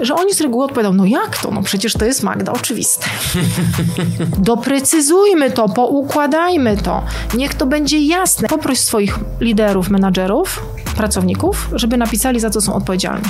że oni z reguły odpowiadają, no jak to? No przecież to jest Magda, oczywiste. Doprecyzujmy to, poukładajmy to. Niech to będzie jasne. Poproś swoich liderów, menadżerów, pracowników, żeby napisali, za co są odpowiedzialni.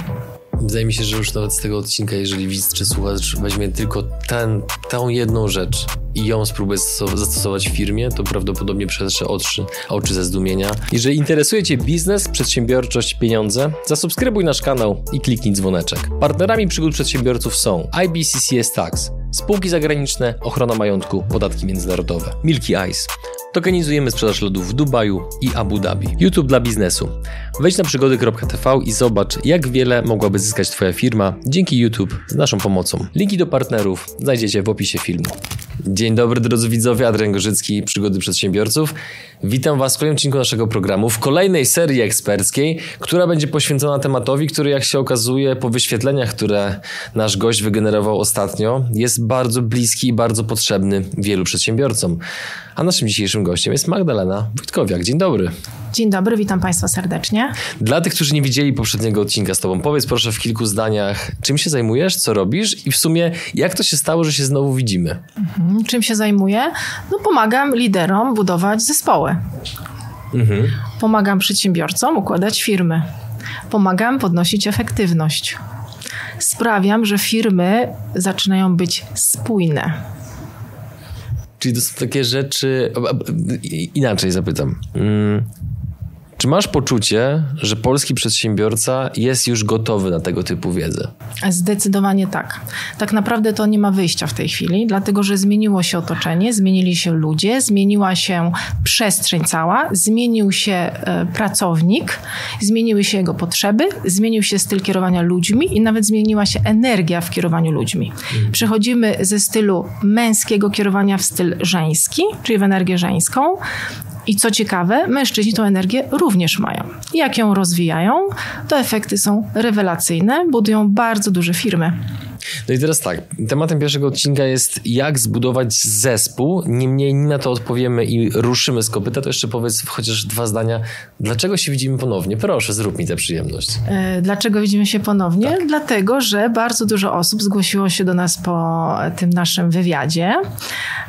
Wydaje mi się, że już nawet z tego odcinka, jeżeli widz czy słuchacz weźmie tylko ten, tę jedną rzecz i ją spróbuje zastosować w firmie, to prawdopodobnie przetrze oczy, oczy ze zdumienia. Jeżeli interesuje Cię biznes, przedsiębiorczość, pieniądze, zasubskrybuj nasz kanał i kliknij dzwoneczek. Partnerami przygód przedsiębiorców są IBCCS Tax, spółki zagraniczne, ochrona majątku, podatki międzynarodowe, Milky Ice, Tokenizujemy sprzedaż lodów w Dubaju i Abu Dhabi. YouTube dla biznesu. Wejdź na przygody.tv i zobacz, jak wiele mogłaby zyskać Twoja firma dzięki YouTube z naszą pomocą. Linki do partnerów znajdziecie w opisie filmu. Dzień dobry drodzy widzowie, Adrian Gorzycki, Przygody Przedsiębiorców. Witam Was w kolejnym odcinku naszego programu, w kolejnej serii eksperckiej, która będzie poświęcona tematowi, który jak się okazuje po wyświetleniach, które nasz gość wygenerował ostatnio, jest bardzo bliski i bardzo potrzebny wielu przedsiębiorcom. A naszym dzisiejszym gościem jest Magdalena Wojtkowiak. Dzień dobry. Dzień dobry, witam Państwa serdecznie. Dla tych, którzy nie widzieli poprzedniego odcinka z Tobą, powiedz proszę w kilku zdaniach, czym się zajmujesz, co robisz i w sumie jak to się stało, że się znowu widzimy? Mhm. Czym się zajmuję? No pomagam liderom budować zespoły. Mhm. Pomagam przedsiębiorcom układać firmy. Pomagam podnosić efektywność. Sprawiam, że firmy zaczynają być spójne Czyli to są takie rzeczy. Inaczej zapytam. Czy masz poczucie, że polski przedsiębiorca jest już gotowy na tego typu wiedzę? Zdecydowanie tak. Tak naprawdę to nie ma wyjścia w tej chwili, dlatego że zmieniło się otoczenie, zmienili się ludzie, zmieniła się przestrzeń cała, zmienił się e, pracownik, zmieniły się jego potrzeby, zmienił się styl kierowania ludźmi i nawet zmieniła się energia w kierowaniu ludźmi. Mhm. Przechodzimy ze stylu męskiego kierowania w styl żeński, czyli w energię żeńską. I co ciekawe, mężczyźni tą energię również mają. Jak ją rozwijają, to efekty są rewelacyjne, budują bardzo duże firmy. No i teraz tak, tematem pierwszego odcinka jest jak zbudować zespół. Niemniej na to odpowiemy i ruszymy z kopyta, to jeszcze powiedz chociaż dwa zdania. Dlaczego się widzimy ponownie? Proszę, zrób mi tę przyjemność. E, dlaczego widzimy się ponownie? Tak. Dlatego, że bardzo dużo osób zgłosiło się do nas po tym naszym wywiadzie.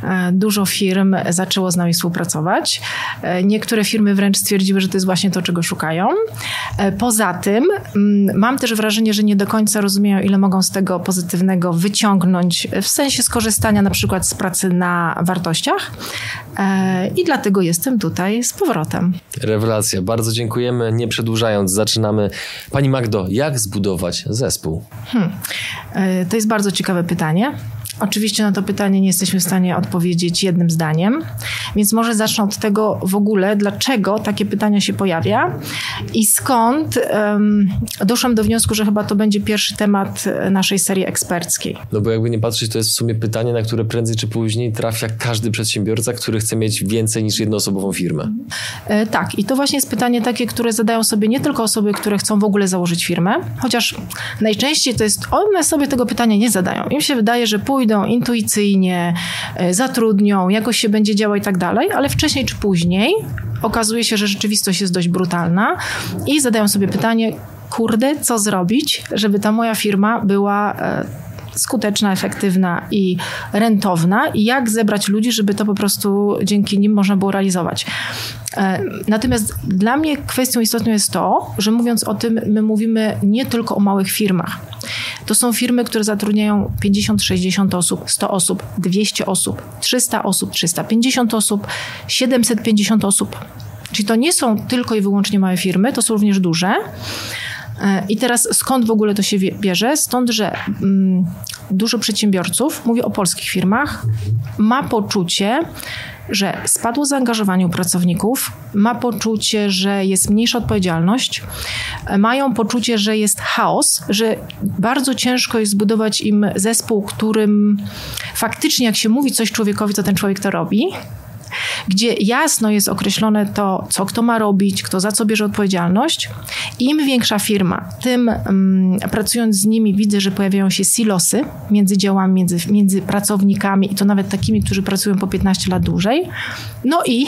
E, dużo firm zaczęło z nami współpracować. E, niektóre firmy wręcz stwierdziły, że to jest właśnie to, czego szukają. Poza tym mm, mam też wrażenie, że nie do końca rozumieją, ile mogą z tego pozytywnie pozytywnego wyciągnąć w sensie skorzystania na przykład z pracy na wartościach. E, I dlatego jestem tutaj z powrotem. Rewelacja. Bardzo dziękujemy. Nie przedłużając, zaczynamy. Pani Magdo, jak zbudować zespół? Hmm. E, to jest bardzo ciekawe pytanie. Oczywiście na to pytanie nie jesteśmy w stanie odpowiedzieć jednym zdaniem, więc może zacznę od tego w ogóle, dlaczego takie pytanie się pojawia i skąd um, doszłam do wniosku, że chyba to będzie pierwszy temat naszej serii eksperckiej. No bo jakby nie patrzeć, to jest w sumie pytanie, na które prędzej czy później trafia każdy przedsiębiorca, który chce mieć więcej niż jednoosobową firmę. E, tak, i to właśnie jest pytanie takie, które zadają sobie nie tylko osoby, które chcą w ogóle założyć firmę, chociaż najczęściej to jest, one sobie tego pytania nie zadają. Im się wydaje, że pójdą pójdą intuicyjnie, e, zatrudnią, jakoś się będzie działo i tak dalej, ale wcześniej czy później okazuje się, że rzeczywistość jest dość brutalna i zadają sobie pytanie, kurde, co zrobić, żeby ta moja firma była e, skuteczna, efektywna i rentowna i jak zebrać ludzi, żeby to po prostu dzięki nim można było realizować. E, natomiast dla mnie kwestią istotną jest to, że mówiąc o tym, my mówimy nie tylko o małych firmach. To są firmy, które zatrudniają 50, 60 osób, 100 osób, 200 osób, 300 osób, 350 osób, 750 osób. Czyli to nie są tylko i wyłącznie małe firmy, to są również duże. I teraz skąd w ogóle to się bierze? Stąd, że mm, dużo przedsiębiorców, mówię o polskich firmach, ma poczucie, że spadło zaangażowanie u pracowników, ma poczucie, że jest mniejsza odpowiedzialność, mają poczucie, że jest chaos, że bardzo ciężko jest zbudować im zespół, którym faktycznie jak się mówi coś człowiekowi, to ten człowiek to robi gdzie jasno jest określone to, co kto ma robić, kto za co bierze odpowiedzialność. Im większa firma, tym um, pracując z nimi widzę, że pojawiają się silosy między działami, między, między pracownikami i to nawet takimi, którzy pracują po 15 lat dłużej. No i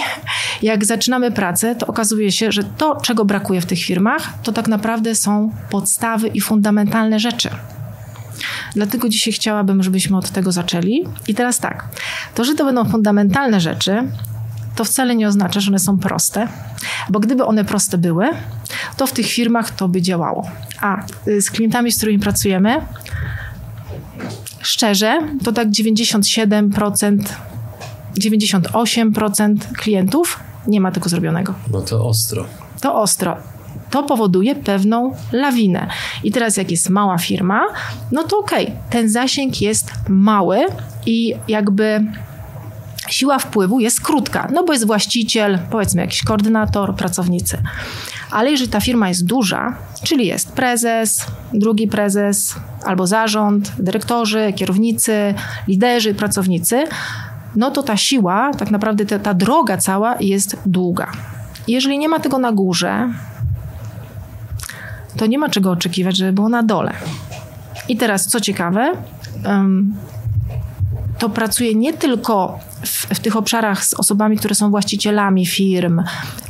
jak zaczynamy pracę, to okazuje się, że to, czego brakuje w tych firmach, to tak naprawdę są podstawy i fundamentalne rzeczy. Dlatego dzisiaj chciałabym, żebyśmy od tego zaczęli. I teraz tak, to, że to będą fundamentalne rzeczy, to wcale nie oznacza, że one są proste, bo gdyby one proste były, to w tych firmach to by działało. A y, z klientami, z którymi pracujemy, szczerze, to tak 97%, 98% klientów nie ma tego zrobionego. No to ostro. To ostro. To powoduje pewną lawinę. I teraz, jak jest mała firma, no to okej, okay, ten zasięg jest mały i jakby siła wpływu jest krótka, no bo jest właściciel, powiedzmy jakiś koordynator, pracownicy. Ale jeżeli ta firma jest duża, czyli jest prezes, drugi prezes, albo zarząd, dyrektorzy, kierownicy, liderzy, pracownicy, no to ta siła, tak naprawdę ta, ta droga cała jest długa. Jeżeli nie ma tego na górze, to nie ma czego oczekiwać, żeby było na dole. I teraz, co ciekawe, to pracuje nie tylko w, w, tych obszarach z osobami, które są właścicielami firm,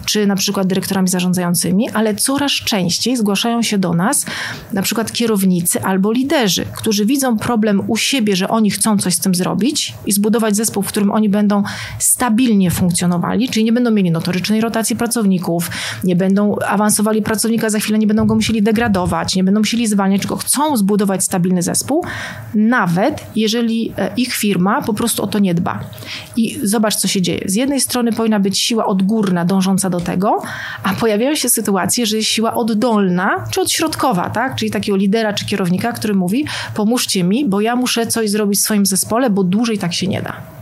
czy na przykład dyrektorami zarządzającymi, ale coraz częściej zgłaszają się do nas na przykład kierownicy albo liderzy, którzy widzą problem u siebie, że oni chcą coś z tym zrobić i zbudować zespół, w którym oni będą stabilnie funkcjonowali, czyli nie będą mieli notorycznej rotacji pracowników, nie będą awansowali pracownika, za chwilę nie będą go musieli degradować, nie będą musieli zwalniać, tylko chcą zbudować stabilny zespół, nawet jeżeli e, ich firma po prostu o to nie dba. I zobacz, co się dzieje. Z jednej strony powinna być siła odgórna, dążąca do tego, a pojawiają się sytuacje, że jest siła oddolna czy odśrodkowa, tak? czyli takiego lidera czy kierownika, który mówi: pomóżcie mi, bo ja muszę coś zrobić w swoim zespole, bo dłużej tak się nie da.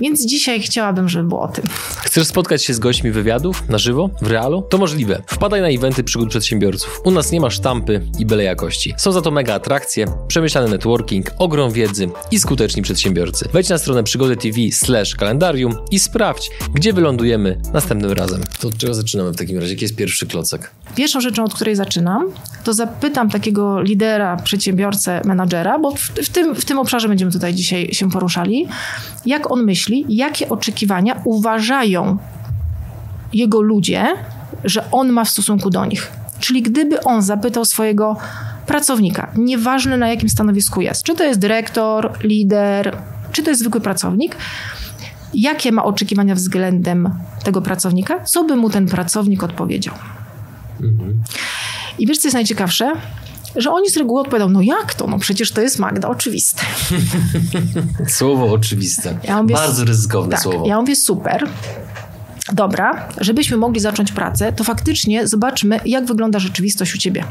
Więc dzisiaj chciałabym, żeby było o tym. Chcesz spotkać się z gośćmi wywiadów na żywo, w realu? To możliwe. Wpadaj na eventy przygód przedsiębiorców. U nas nie ma sztampy i byle jakości. Są za to mega atrakcje, przemyślany networking, ogrom wiedzy i skuteczni przedsiębiorcy. Wejdź na stronę przygody TV slash kalendarium i sprawdź, gdzie wylądujemy następnym razem. To od czego zaczynamy w takim razie? Jaki jest pierwszy klocek? Pierwszą rzeczą, od której zaczynam, to zapytam takiego lidera, przedsiębiorcę, menadżera, bo w, w, tym, w tym obszarze będziemy tutaj dzisiaj się poruszali, jak on myśli, jakie oczekiwania uważają jego ludzie, że on ma w stosunku do nich. Czyli gdyby on zapytał swojego pracownika, nieważne na jakim stanowisku jest, czy to jest dyrektor, lider, czy to jest zwykły pracownik, jakie ma oczekiwania względem tego pracownika, co by mu ten pracownik odpowiedział. Mhm. I wiesz, co jest najciekawsze? że oni z reguły odpowiadają, no jak to? No przecież to jest Magda, oczywiste. słowo oczywiste. Ja mówię, Bardzo ryzykowne tak, słowo. Ja mówię super. Dobra, żebyśmy mogli zacząć pracę, to faktycznie zobaczmy, jak wygląda rzeczywistość u ciebie.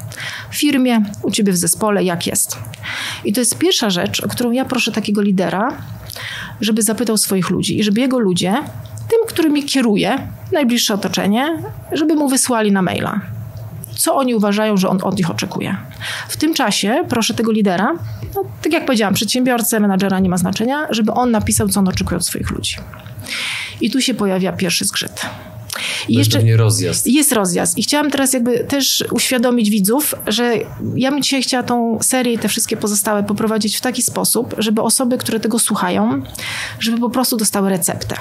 W firmie, u ciebie w zespole, jak jest. I to jest pierwsza rzecz, o którą ja proszę takiego lidera, żeby zapytał swoich ludzi i żeby jego ludzie, tym, którymi kieruje, najbliższe otoczenie, żeby mu wysłali na maila co oni uważają, że on od nich oczekuje. W tym czasie proszę tego lidera, no, tak jak powiedziałam, przedsiębiorcę, menadżera nie ma znaczenia, żeby on napisał, co on oczekuje od swoich ludzi. I tu się pojawia pierwszy zgrzyt. I jeszcze rozjazd. Jest rozjazd. I chciałam teraz jakby też uświadomić widzów, że ja bym dzisiaj chciała tą serię i te wszystkie pozostałe poprowadzić w taki sposób, żeby osoby, które tego słuchają, żeby po prostu dostały receptę.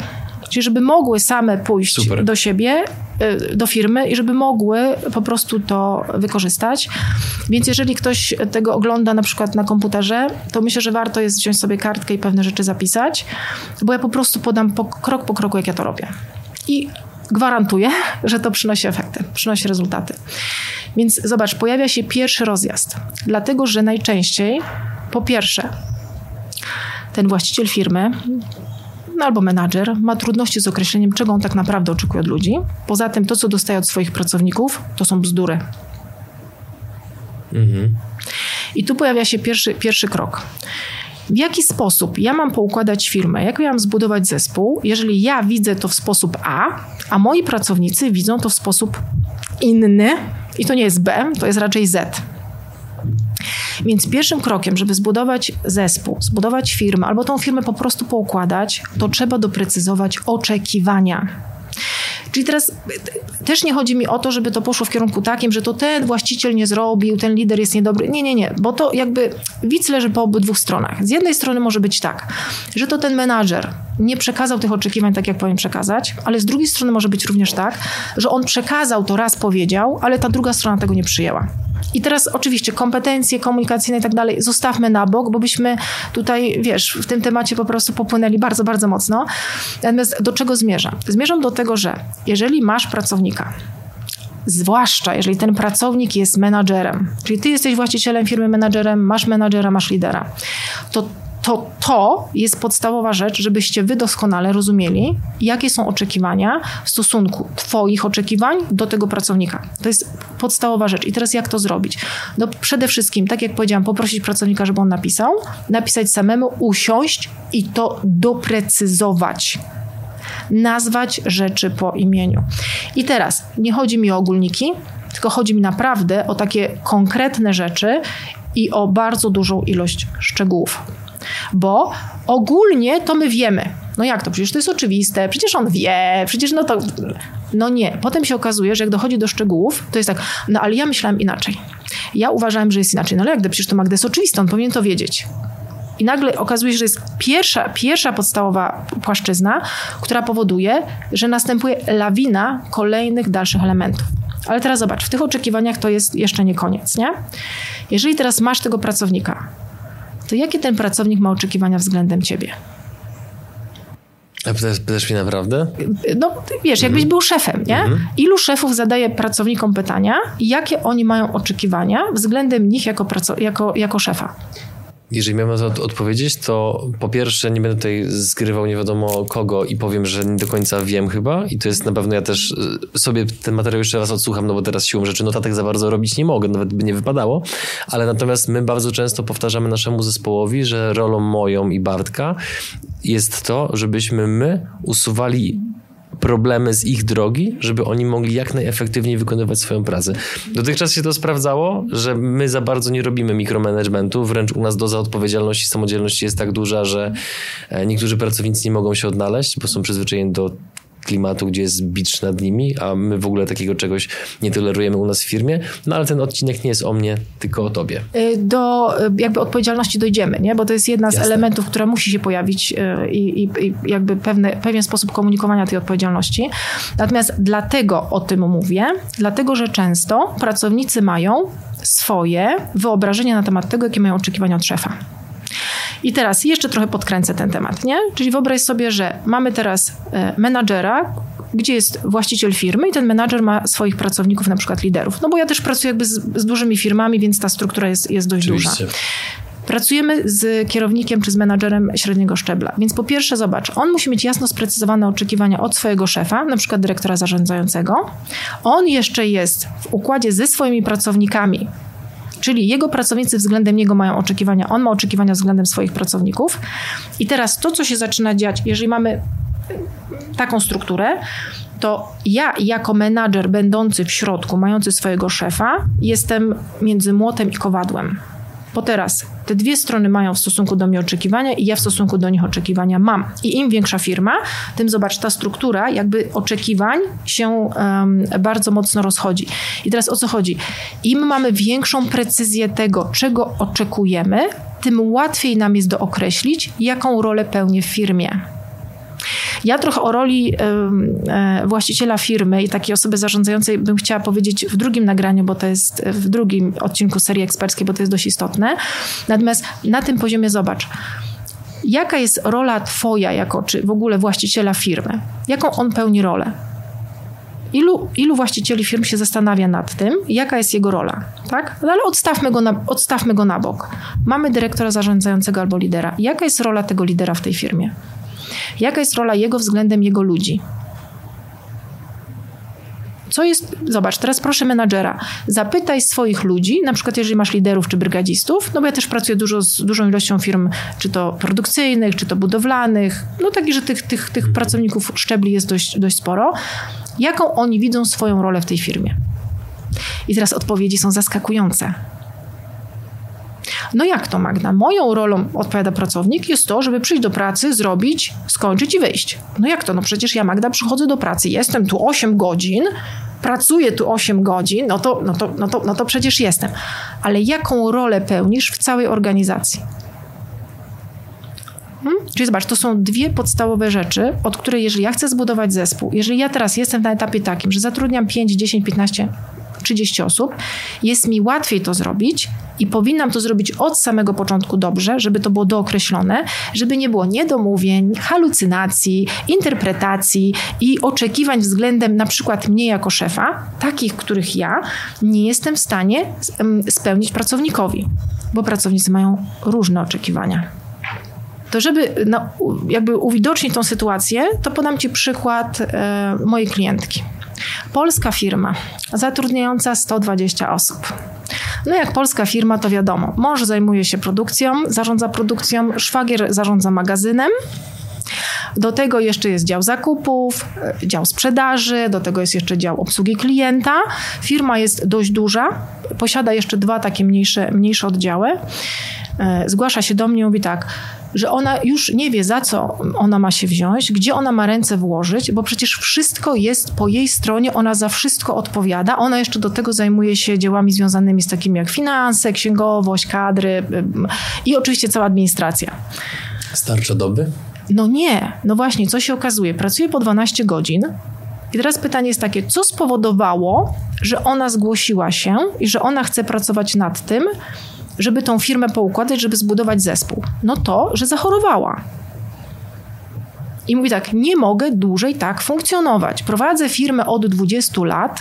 Czyli żeby mogły same pójść Super. do siebie, y, do firmy i żeby mogły po prostu to wykorzystać. Więc jeżeli ktoś tego ogląda na przykład na komputerze, to myślę, że warto jest wziąć sobie kartkę i pewne rzeczy zapisać, bo ja po prostu podam po, krok po kroku, jak ja to robię. I gwarantuję, że to przynosi efekty, przynosi rezultaty. Więc zobacz, pojawia się pierwszy rozjazd, dlatego że najczęściej, po pierwsze, ten właściciel firmy no albo menadżer ma trudności z określeniem, czego on tak naprawdę oczekuje od ludzi. Poza tym to, co dostaje od swoich pracowników, to są bzdury. Mhm. I tu pojawia się pierwszy, pierwszy krok. W jaki sposób ja mam poukładać firmę, jak ja mam zbudować zespół, jeżeli ja widzę to w sposób A, a moi pracownicy widzą to w sposób inny, i to nie jest B, to jest raczej Z. Więc pierwszym krokiem, żeby zbudować zespół, zbudować firmę albo tą firmę po prostu poukładać, to trzeba doprecyzować oczekiwania. Czyli teraz też nie chodzi mi o to, żeby to poszło w kierunku takim, że to ten właściciel nie zrobił, ten lider jest niedobry. Nie, nie, nie, bo to jakby widz leży po obydwu stronach. Z jednej strony może być tak, że to ten menadżer nie przekazał tych oczekiwań tak, jak powinien przekazać, ale z drugiej strony może być również tak, że on przekazał to raz powiedział, ale ta druga strona tego nie przyjęła. I teraz oczywiście kompetencje komunikacyjne i tak dalej zostawmy na bok, bo byśmy tutaj, wiesz, w tym temacie po prostu popłynęli bardzo, bardzo mocno. Natomiast do czego zmierzam? Zmierzam do tego, że jeżeli masz pracownika, zwłaszcza jeżeli ten pracownik jest menadżerem, czyli ty jesteś właścicielem firmy menadżerem, masz menadżera, masz lidera, to to to jest podstawowa rzecz, żebyście wy doskonale rozumieli, jakie są oczekiwania w stosunku Twoich oczekiwań do tego pracownika. To jest podstawowa rzecz. I teraz jak to zrobić? No przede wszystkim, tak jak powiedziałam, poprosić pracownika, żeby on napisał, napisać samemu, usiąść i to doprecyzować nazwać rzeczy po imieniu. I teraz nie chodzi mi o ogólniki, tylko chodzi mi naprawdę o takie konkretne rzeczy i o bardzo dużą ilość szczegółów. Bo ogólnie to my wiemy. No jak to? Przecież to jest oczywiste, przecież on wie, przecież no to. No nie. Potem się okazuje, że jak dochodzi do szczegółów, to jest tak, no ale ja myślałem inaczej. Ja uważałem, że jest inaczej. No ale jak to? Przecież to Magda jest oczywiste, on powinien to wiedzieć. I nagle okazuje się, że jest pierwsza, pierwsza podstawowa płaszczyzna, która powoduje, że następuje lawina kolejnych dalszych elementów. Ale teraz zobacz, w tych oczekiwaniach to jest jeszcze nie koniec, nie? Jeżeli teraz masz tego pracownika, to jakie ten pracownik ma oczekiwania względem ciebie? A pytasz, pytasz mnie naprawdę? No wiesz, jakbyś mhm. był szefem, nie? Mhm. Ilu szefów zadaje pracownikom pytania i jakie oni mają oczekiwania względem nich jako, jako, jako szefa? Jeżeli miałem to odpowiedzieć, to po pierwsze nie będę tutaj zgrywał nie wiadomo kogo i powiem, że nie do końca wiem chyba i to jest na pewno ja też y, sobie ten materiał jeszcze raz odsłucham, no bo teraz siłą rzeczy notatek za bardzo robić nie mogę, nawet by nie wypadało, ale natomiast my bardzo często powtarzamy naszemu zespołowi, że rolą moją i Bartka jest to, żebyśmy my usuwali problemy z ich drogi, żeby oni mogli jak najefektywniej wykonywać swoją pracę. Dotychczas się to sprawdzało, że my za bardzo nie robimy mikromanagementu, wręcz u nas doza odpowiedzialności, samodzielności jest tak duża, że e, niektórzy pracownicy nie mogą się odnaleźć, bo są przyzwyczajeni do klimatu, gdzie jest bicz nad nimi, a my w ogóle takiego czegoś nie tolerujemy u nas w firmie. No ale ten odcinek nie jest o mnie, tylko o tobie. Y, do y, jakby odpowiedzialności dojdziemy, nie? bo to jest jedna z Jasne. elementów, która musi się pojawić y, i, i, i jakby pewne, pewien sposób komunikowania tej odpowiedzialności. Natomiast dlatego o tym mówię, dlatego, że często pracownicy mają swoje wyobrażenia na temat tego, jakie mają oczekiwania od szefa. I teraz jeszcze trochę podkręcę ten temat, nie? Czyli wyobraź sobie, że mamy teraz e, menadżera, gdzie jest właściciel firmy i ten menadżer ma swoich pracowników, na przykład liderów. No bo ja też pracuję jakby z, z dużymi firmami, więc ta struktura jest, jest dość Oczywiście. duża. Pracujemy z kierownikiem czy z menadżerem średniego szczebla. Więc po pierwsze, zobacz, on musi mieć jasno sprecyzowane oczekiwania od swojego szefa, na przykład dyrektora zarządzającego. On jeszcze jest w układzie ze swoimi pracownikami, Czyli jego pracownicy względem niego mają oczekiwania, on ma oczekiwania względem swoich pracowników. I teraz to, co się zaczyna dziać, jeżeli mamy taką strukturę, to ja jako menadżer będący w środku, mający swojego szefa, jestem między młotem i kowadłem. Bo teraz te dwie strony mają w stosunku do mnie oczekiwania i ja w stosunku do nich oczekiwania mam. I im większa firma, tym zobacz, ta struktura jakby oczekiwań się um, bardzo mocno rozchodzi. I teraz o co chodzi? Im mamy większą precyzję tego, czego oczekujemy, tym łatwiej nam jest dookreślić, jaką rolę pełnię w firmie. Ja trochę o roli e, właściciela firmy i takiej osoby zarządzającej bym chciała powiedzieć w drugim nagraniu, bo to jest w drugim odcinku serii eksperckiej, bo to jest dość istotne. Natomiast na tym poziomie zobacz. Jaka jest rola Twoja, jako czy w ogóle właściciela firmy? Jaką on pełni rolę? Ilu, ilu właścicieli firm się zastanawia nad tym, jaka jest jego rola, tak? No ale odstawmy go, na, odstawmy go na bok. Mamy dyrektora zarządzającego albo lidera. Jaka jest rola tego lidera w tej firmie? Jaka jest rola jego względem jego ludzi? Co jest, zobacz, teraz proszę menadżera, zapytaj swoich ludzi, na przykład jeżeli masz liderów czy brygadzistów, no bo ja też pracuję dużo z dużą ilością firm, czy to produkcyjnych, czy to budowlanych, no taki, że tych, tych, tych pracowników szczebli jest dość, dość sporo. Jaką oni widzą swoją rolę w tej firmie? I teraz odpowiedzi są zaskakujące. No jak to, Magda? Moją rolą, odpowiada pracownik, jest to, żeby przyjść do pracy, zrobić, skończyć i wyjść. No jak to? No przecież ja, Magda, przychodzę do pracy, jestem tu 8 godzin, pracuję tu 8 godzin, no to, no to, no to, no to przecież jestem. Ale jaką rolę pełnisz w całej organizacji? Hmm? Czyli zobacz, to są dwie podstawowe rzeczy, od której jeżeli ja chcę zbudować zespół, jeżeli ja teraz jestem na etapie takim, że zatrudniam 5, 10, 15 30 osób, jest mi łatwiej to zrobić i powinnam to zrobić od samego początku dobrze, żeby to było dookreślone, żeby nie było niedomówień, halucynacji, interpretacji i oczekiwań względem na przykład mnie jako szefa, takich, których ja nie jestem w stanie spełnić pracownikowi, bo pracownicy mają różne oczekiwania. To żeby no, jakby uwidocznić tą sytuację, to podam Ci przykład e, mojej klientki. Polska firma zatrudniająca 120 osób. No jak polska firma, to wiadomo, mąż zajmuje się produkcją, zarządza produkcją, szwagier zarządza magazynem, do tego jeszcze jest dział zakupów, e, dział sprzedaży, do tego jest jeszcze dział obsługi klienta. Firma jest dość duża, posiada jeszcze dwa takie mniejsze, mniejsze oddziały. E, zgłasza się do mnie i mówi tak, że ona już nie wie, za co ona ma się wziąć, gdzie ona ma ręce włożyć, bo przecież wszystko jest po jej stronie, ona za wszystko odpowiada. Ona jeszcze do tego zajmuje się dziełami związanymi z takimi jak finanse, księgowość, kadry i oczywiście cała administracja. Starcza doby? No nie, no właśnie, co się okazuje? Pracuje po 12 godzin. I teraz pytanie jest takie, co spowodowało, że ona zgłosiła się i że ona chce pracować nad tym, żeby tą firmę poukładać, żeby zbudować zespół? No to, że zachorowała. I mówi tak, nie mogę dłużej tak funkcjonować. Prowadzę firmę od 20 lat,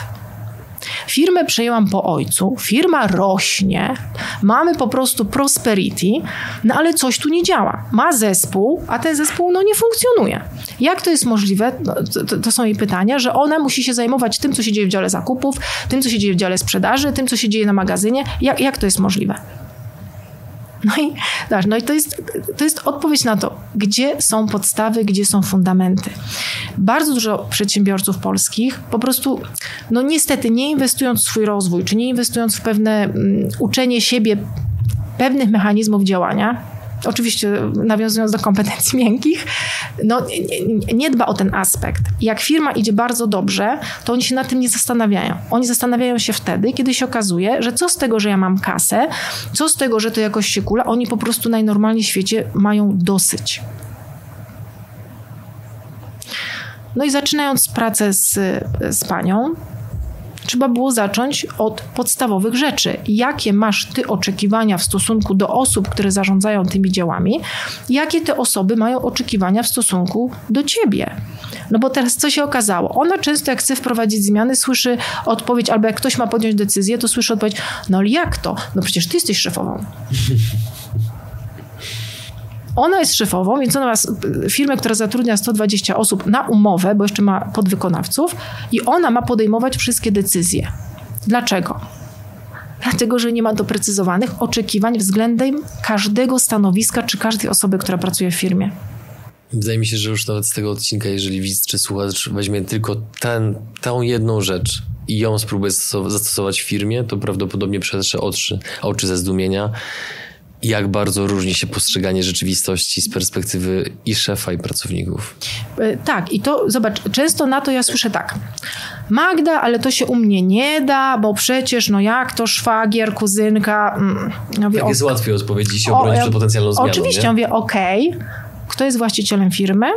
Firmę przejęłam po ojcu, firma rośnie, mamy po prostu prosperity, no ale coś tu nie działa. Ma zespół, a ten zespół no nie funkcjonuje. Jak to jest możliwe? No, to, to, są jej pytania, że ona musi się zajmować tym, co się dzieje w dziale zakupów, tym, co się dzieje w dziale sprzedaży, tym, co się dzieje na magazynie. Jak, jak to jest możliwe? No i, no i to, jest, to jest odpowiedź na to, gdzie są podstawy, gdzie są fundamenty. Bardzo dużo przedsiębiorców polskich po prostu, no niestety, nie inwestując w swój rozwój, czy nie inwestując w pewne um, uczenie siebie pewnych mechanizmów działania, oczywiście nawiązując do kompetencji miękkich, no, nie, nie, dba o ten aspekt. Jak firma idzie bardzo dobrze, to oni się nad tym nie zastanawiają. Oni zastanawiają się wtedy, kiedy się okazuje, że co z tego, że ja mam kasę, co z tego, że to jakoś się kula, oni po prostu najnormalniej w świecie mają dosyć. No i zaczynając pracę z, z panią, trzeba było zacząć od podstawowych rzeczy. Jakie masz ty oczekiwania w stosunku do osób, które zarządzają tymi dziełami? Jakie te osoby mają oczekiwania w stosunku do ciebie? No bo teraz co się okazało? Ona często jak chce wprowadzić zmiany, słyszy odpowiedź, albo jak ktoś ma podjąć decyzję, to słyszy odpowiedź, no ale jak to? No przecież ty jesteś szefową. Ona jest szefową, więc ona ma firmę, która zatrudnia 120 osób na umowę, bo jeszcze ma podwykonawców i ona ma podejmować wszystkie decyzje. Dlaczego? Dlatego, że nie ma doprecyzowanych oczekiwań względem każdego stanowiska czy każdej osoby, która pracuje w firmie. Wydaje mi się, że już nawet z tego odcinka, jeżeli widz czy słuchacz weźmie tylko ten, tą jedną rzecz i ją spróbuje zastosować w firmie, to prawdopodobnie przetrze oczy, oczy ze zdumienia jak bardzo różni się postrzeganie rzeczywistości z perspektywy i szefa, i pracowników. E, tak, i to zobacz, często na to ja słyszę tak. Magda, ale to się u mnie nie da, bo przecież, no jak to szwagier, kuzynka. Mm. Ja mówię, tak jest łatwiej odpowiedzieć się obronić przed potencjalną zmianą. Oczywiście, nie? ja mówię, okej, okay. kto jest właścicielem firmy?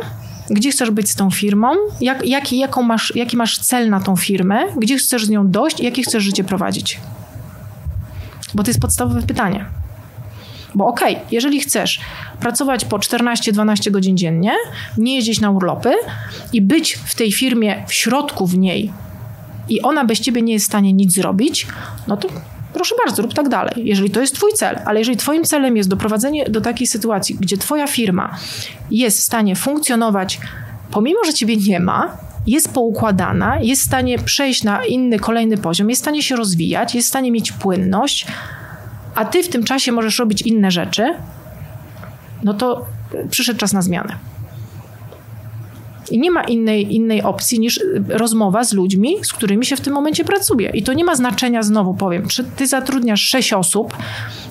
Gdzie chcesz być z tą firmą? Jak, jaki, jaką masz, jaki masz cel na tą firmę? Gdzie chcesz z nią dojść? Jakie chcesz życie prowadzić? Bo to jest podstawowe pytanie. Bo okej, okay, jeżeli chcesz pracować po 14-12 godzin dziennie, nie jeździć na urlopy i być w tej firmie, w środku w niej i ona bez ciebie nie jest w stanie nic zrobić, no to proszę bardzo, rób tak dalej, jeżeli to jest twój cel. Ale jeżeli twoim celem jest doprowadzenie do takiej sytuacji, gdzie twoja firma jest w stanie funkcjonować, pomimo, że ciebie nie ma, jest poukładana, jest w stanie przejść na inny, kolejny poziom, jest w stanie się rozwijać, jest w stanie mieć płynność, a ty w tym czasie możesz robić inne rzeczy, no to przyszedł czas na zmianę. I nie ma innej, innej opcji niż rozmowa z ludźmi, z którymi się w tym momencie pracuje. I to nie ma znaczenia, znowu powiem, czy ty zatrudniasz sześć osób,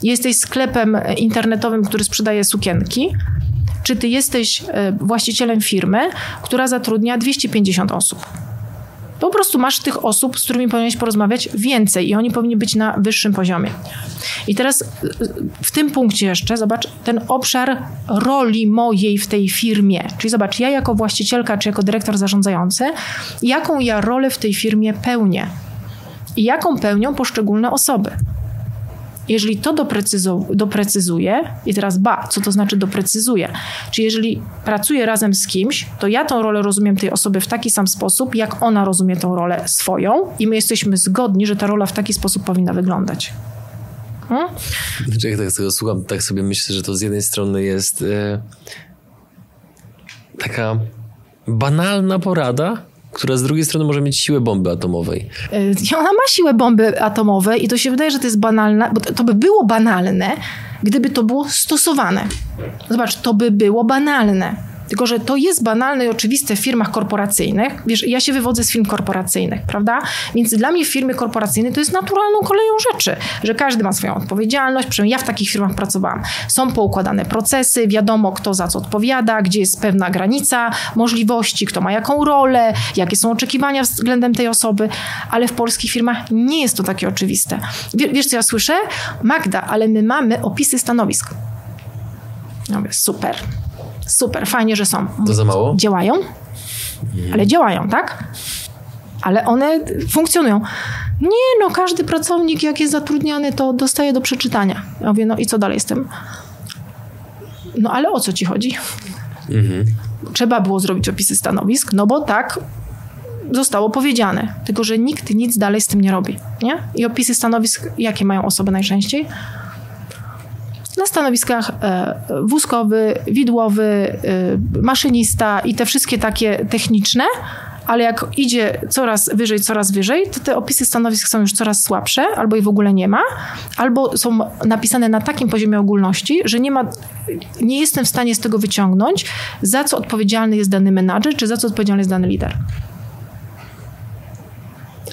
jesteś sklepem internetowym, który sprzedaje sukienki, czy ty jesteś e, właścicielem firmy, która zatrudnia 250 osób. Po prostu masz tych osób, z którymi powinieneś porozmawiać więcej i oni powinni być na wyższym poziomie. I teraz y, w tym punkcie jeszcze zobacz ten obszar roli mojej w tej firmie. Czyli zobacz, ja jako właścicielka czy jako dyrektor zarządzający, jaką ja rolę w tej firmie pełnię. i jaką pełnią poszczególne osoby. Jeżeli to doprecyzu- doprecyzuje, i teraz ba, co to znaczy doprecyzuje? Czyli jeżeli pracuję razem z kimś, to ja tą rolę rozumiem tej osoby w taki sam sposób, jak ona rozumie tą rolę swoją, i my jesteśmy zgodni, że ta rola w taki sposób powinna wyglądać. Hmm? Jak tak tego słucham, tak sobie myślę, że to z jednej strony jest e, taka banalna porada, która z drugiej strony może mieć siłę bomby atomowej. E, ona ma siłę bomby atomowej i to się wydaje, że to jest banalne, bo to by było banalne, gdyby to było stosowane. Zobacz, to by było banalne. Tylko, że to jest banalne i oczywiste w firmach korporacyjnych. Wiesz, ja się wywodzę z firm korporacyjnych, prawda? Więc dla mnie firmy korporacyjne to jest naturalną koleją rzeczy, że każdy ma swoją odpowiedzialność. Przynajmniej ja w takich firmach pracowałam. Są poukładane procesy, wiadomo kto za co odpowiada, gdzie jest pewna granica możliwości, kto ma jaką rolę, jakie są oczekiwania względem tej osoby, ale w polskich firmach nie jest to takie oczywiste. Wiesz, co ja słyszę? Magda, ale my mamy opisy stanowisk. Ja mówię, super super, fajnie, że są. To za mało? Działają, ale działają, tak? Ale one funkcjonują. Nie, no każdy pracownik, jak jest zatrudniany, to dostaje do przeczytania. Ja mówię, no i co dalej z tym? No ale o co ci chodzi? Mhm. Trzeba było zrobić opisy stanowisk, no bo tak zostało powiedziane. Tylko, że nikt nic dalej z tym nie robi. Nie? I opisy stanowisk, jakie mają osoby najczęściej? Na stanowiskach e, wózkowy, widłowy, e, maszynista i te wszystkie takie techniczne, ale jak idzie coraz wyżej, coraz wyżej, to te opisy stanowisk są już coraz słabsze, albo ich w ogóle nie ma, albo są napisane na takim poziomie ogólności, że nie ma, nie jestem w stanie z tego wyciągnąć, za co odpowiedzialny jest dany menadżer, czy za co odpowiedzialny jest dany lider.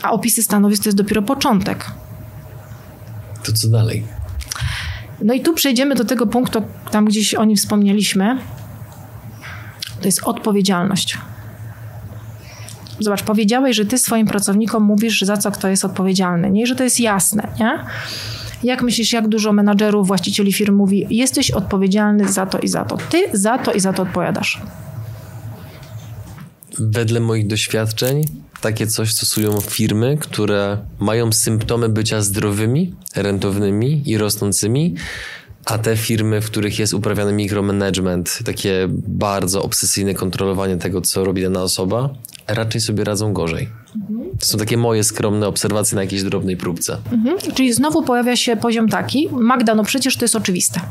A opisy stanowisk to jest dopiero początek. To co dalej? No i tu przejdziemy do tego punktu, tam gdzieś o nim wspomnieliśmy. To jest odpowiedzialność. Zobacz, powiedziałeś, że ty swoim pracownikom mówisz, za co kto jest odpowiedzialny. Nie, że to jest jasne, nie? Jak myślisz, jak dużo menadżerów, właścicieli firm mówi, jesteś odpowiedzialny za to i za to. Ty za to i za to odpowiadasz. Wedle moich doświadczeń takie coś stosują firmy, które mają symptomy bycia zdrowymi, rentownymi i rosnącymi, a te firmy, w których jest uprawiany mikromanagement, takie bardzo obsesyjne kontrolowanie tego, co robi dana osoba, raczej sobie radzą gorzej. To są takie moje skromne obserwacje na jakiejś drobnej próbce. Mhm. Czyli znowu pojawia się poziom taki, Magda, no przecież to jest oczywiste.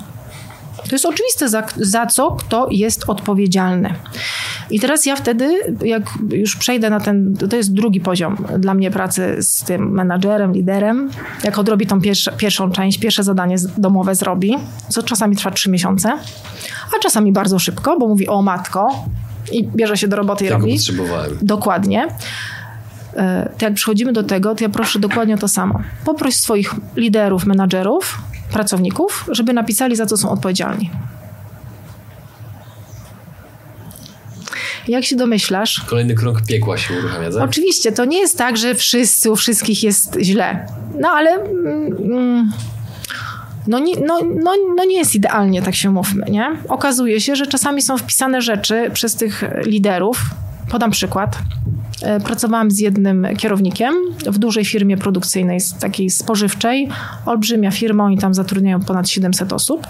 To jest oczywiste, za, za co kto jest odpowiedzialny. I teraz ja wtedy, jak już przejdę na ten, to jest drugi poziom dla mnie pracy z tym menadżerem, liderem, jak odrobi tą pierwsze, pierwszą część, pierwsze zadanie domowe zrobi, co czasami trwa trzy miesiące, a czasami bardzo szybko, bo mówi o matko i bierze się do roboty i Tego robi. potrzebowałem. Dokładnie e, to jak przychodzimy do tego, to ja proszę dokładnie to samo. Poproś swoich liderów, menadżerów, pracowników, żeby napisali, za co są odpowiedzialni. Jak się domyślasz? Kolejny krąg piekła się uruchamia, tak? Oczywiście, to nie jest tak, że wszyscy u wszystkich jest źle. No ale. Mm, no nie, no, no, no nie jest idealnie, tak się mówmy, nie? Okazuje się, że czasami są wpisane rzeczy przez tych liderów. Podam przykład. E, pracowałam z jednym kierownikiem w dużej firmie produkcyjnej, takiej spożywczej, olbrzymia firma, oni tam zatrudniają ponad 700 osób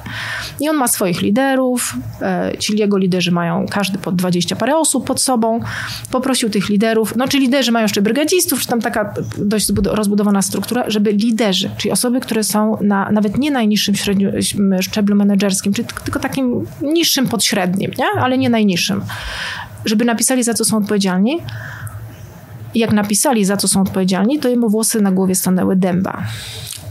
i on ma swoich liderów, e, ci jego liderzy mają każdy po 20 parę osób pod sobą, poprosił tych liderów, no czy liderzy mają jeszcze brygadzistów, czy tam taka dość rozbudowana struktura, żeby liderzy, czyli osoby, które są na nawet nie najniższym średniu, szczeblu menedżerskim, czy tylko takim niższym podśrednim, nie? ale nie najniższym, żeby napisali za co są odpowiedzialni, jak napisali, za co są odpowiedzialni, to jemu włosy na głowie stanęły dęba.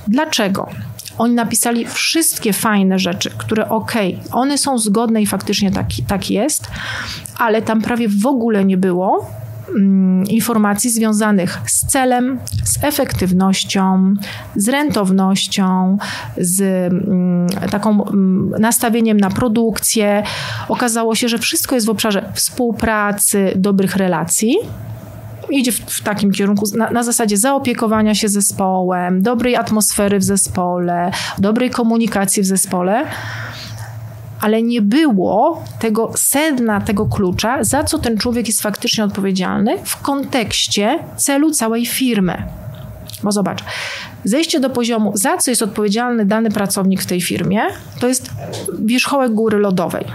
Dlaczego? Oni napisali wszystkie fajne rzeczy, które okej, okay, one są zgodne i faktycznie tak, tak jest, ale tam prawie w ogóle nie było mm, informacji związanych z celem, z efektywnością, z rentownością, z mm, taką mm, nastawieniem na produkcję. Okazało się, że wszystko jest w obszarze współpracy, dobrych relacji idzie w, w takim kierunku, na, na, zasadzie zaopiekowania się zespołem, dobrej atmosfery w zespole, dobrej komunikacji w zespole. Ale nie było tego sedna, tego klucza, za co ten człowiek jest faktycznie odpowiedzialny w kontekście celu całej firmy. Bo zobacz, zejście do poziomu, za co jest odpowiedzialny dany pracownik w tej firmie, to jest wierzchołek góry lodowej.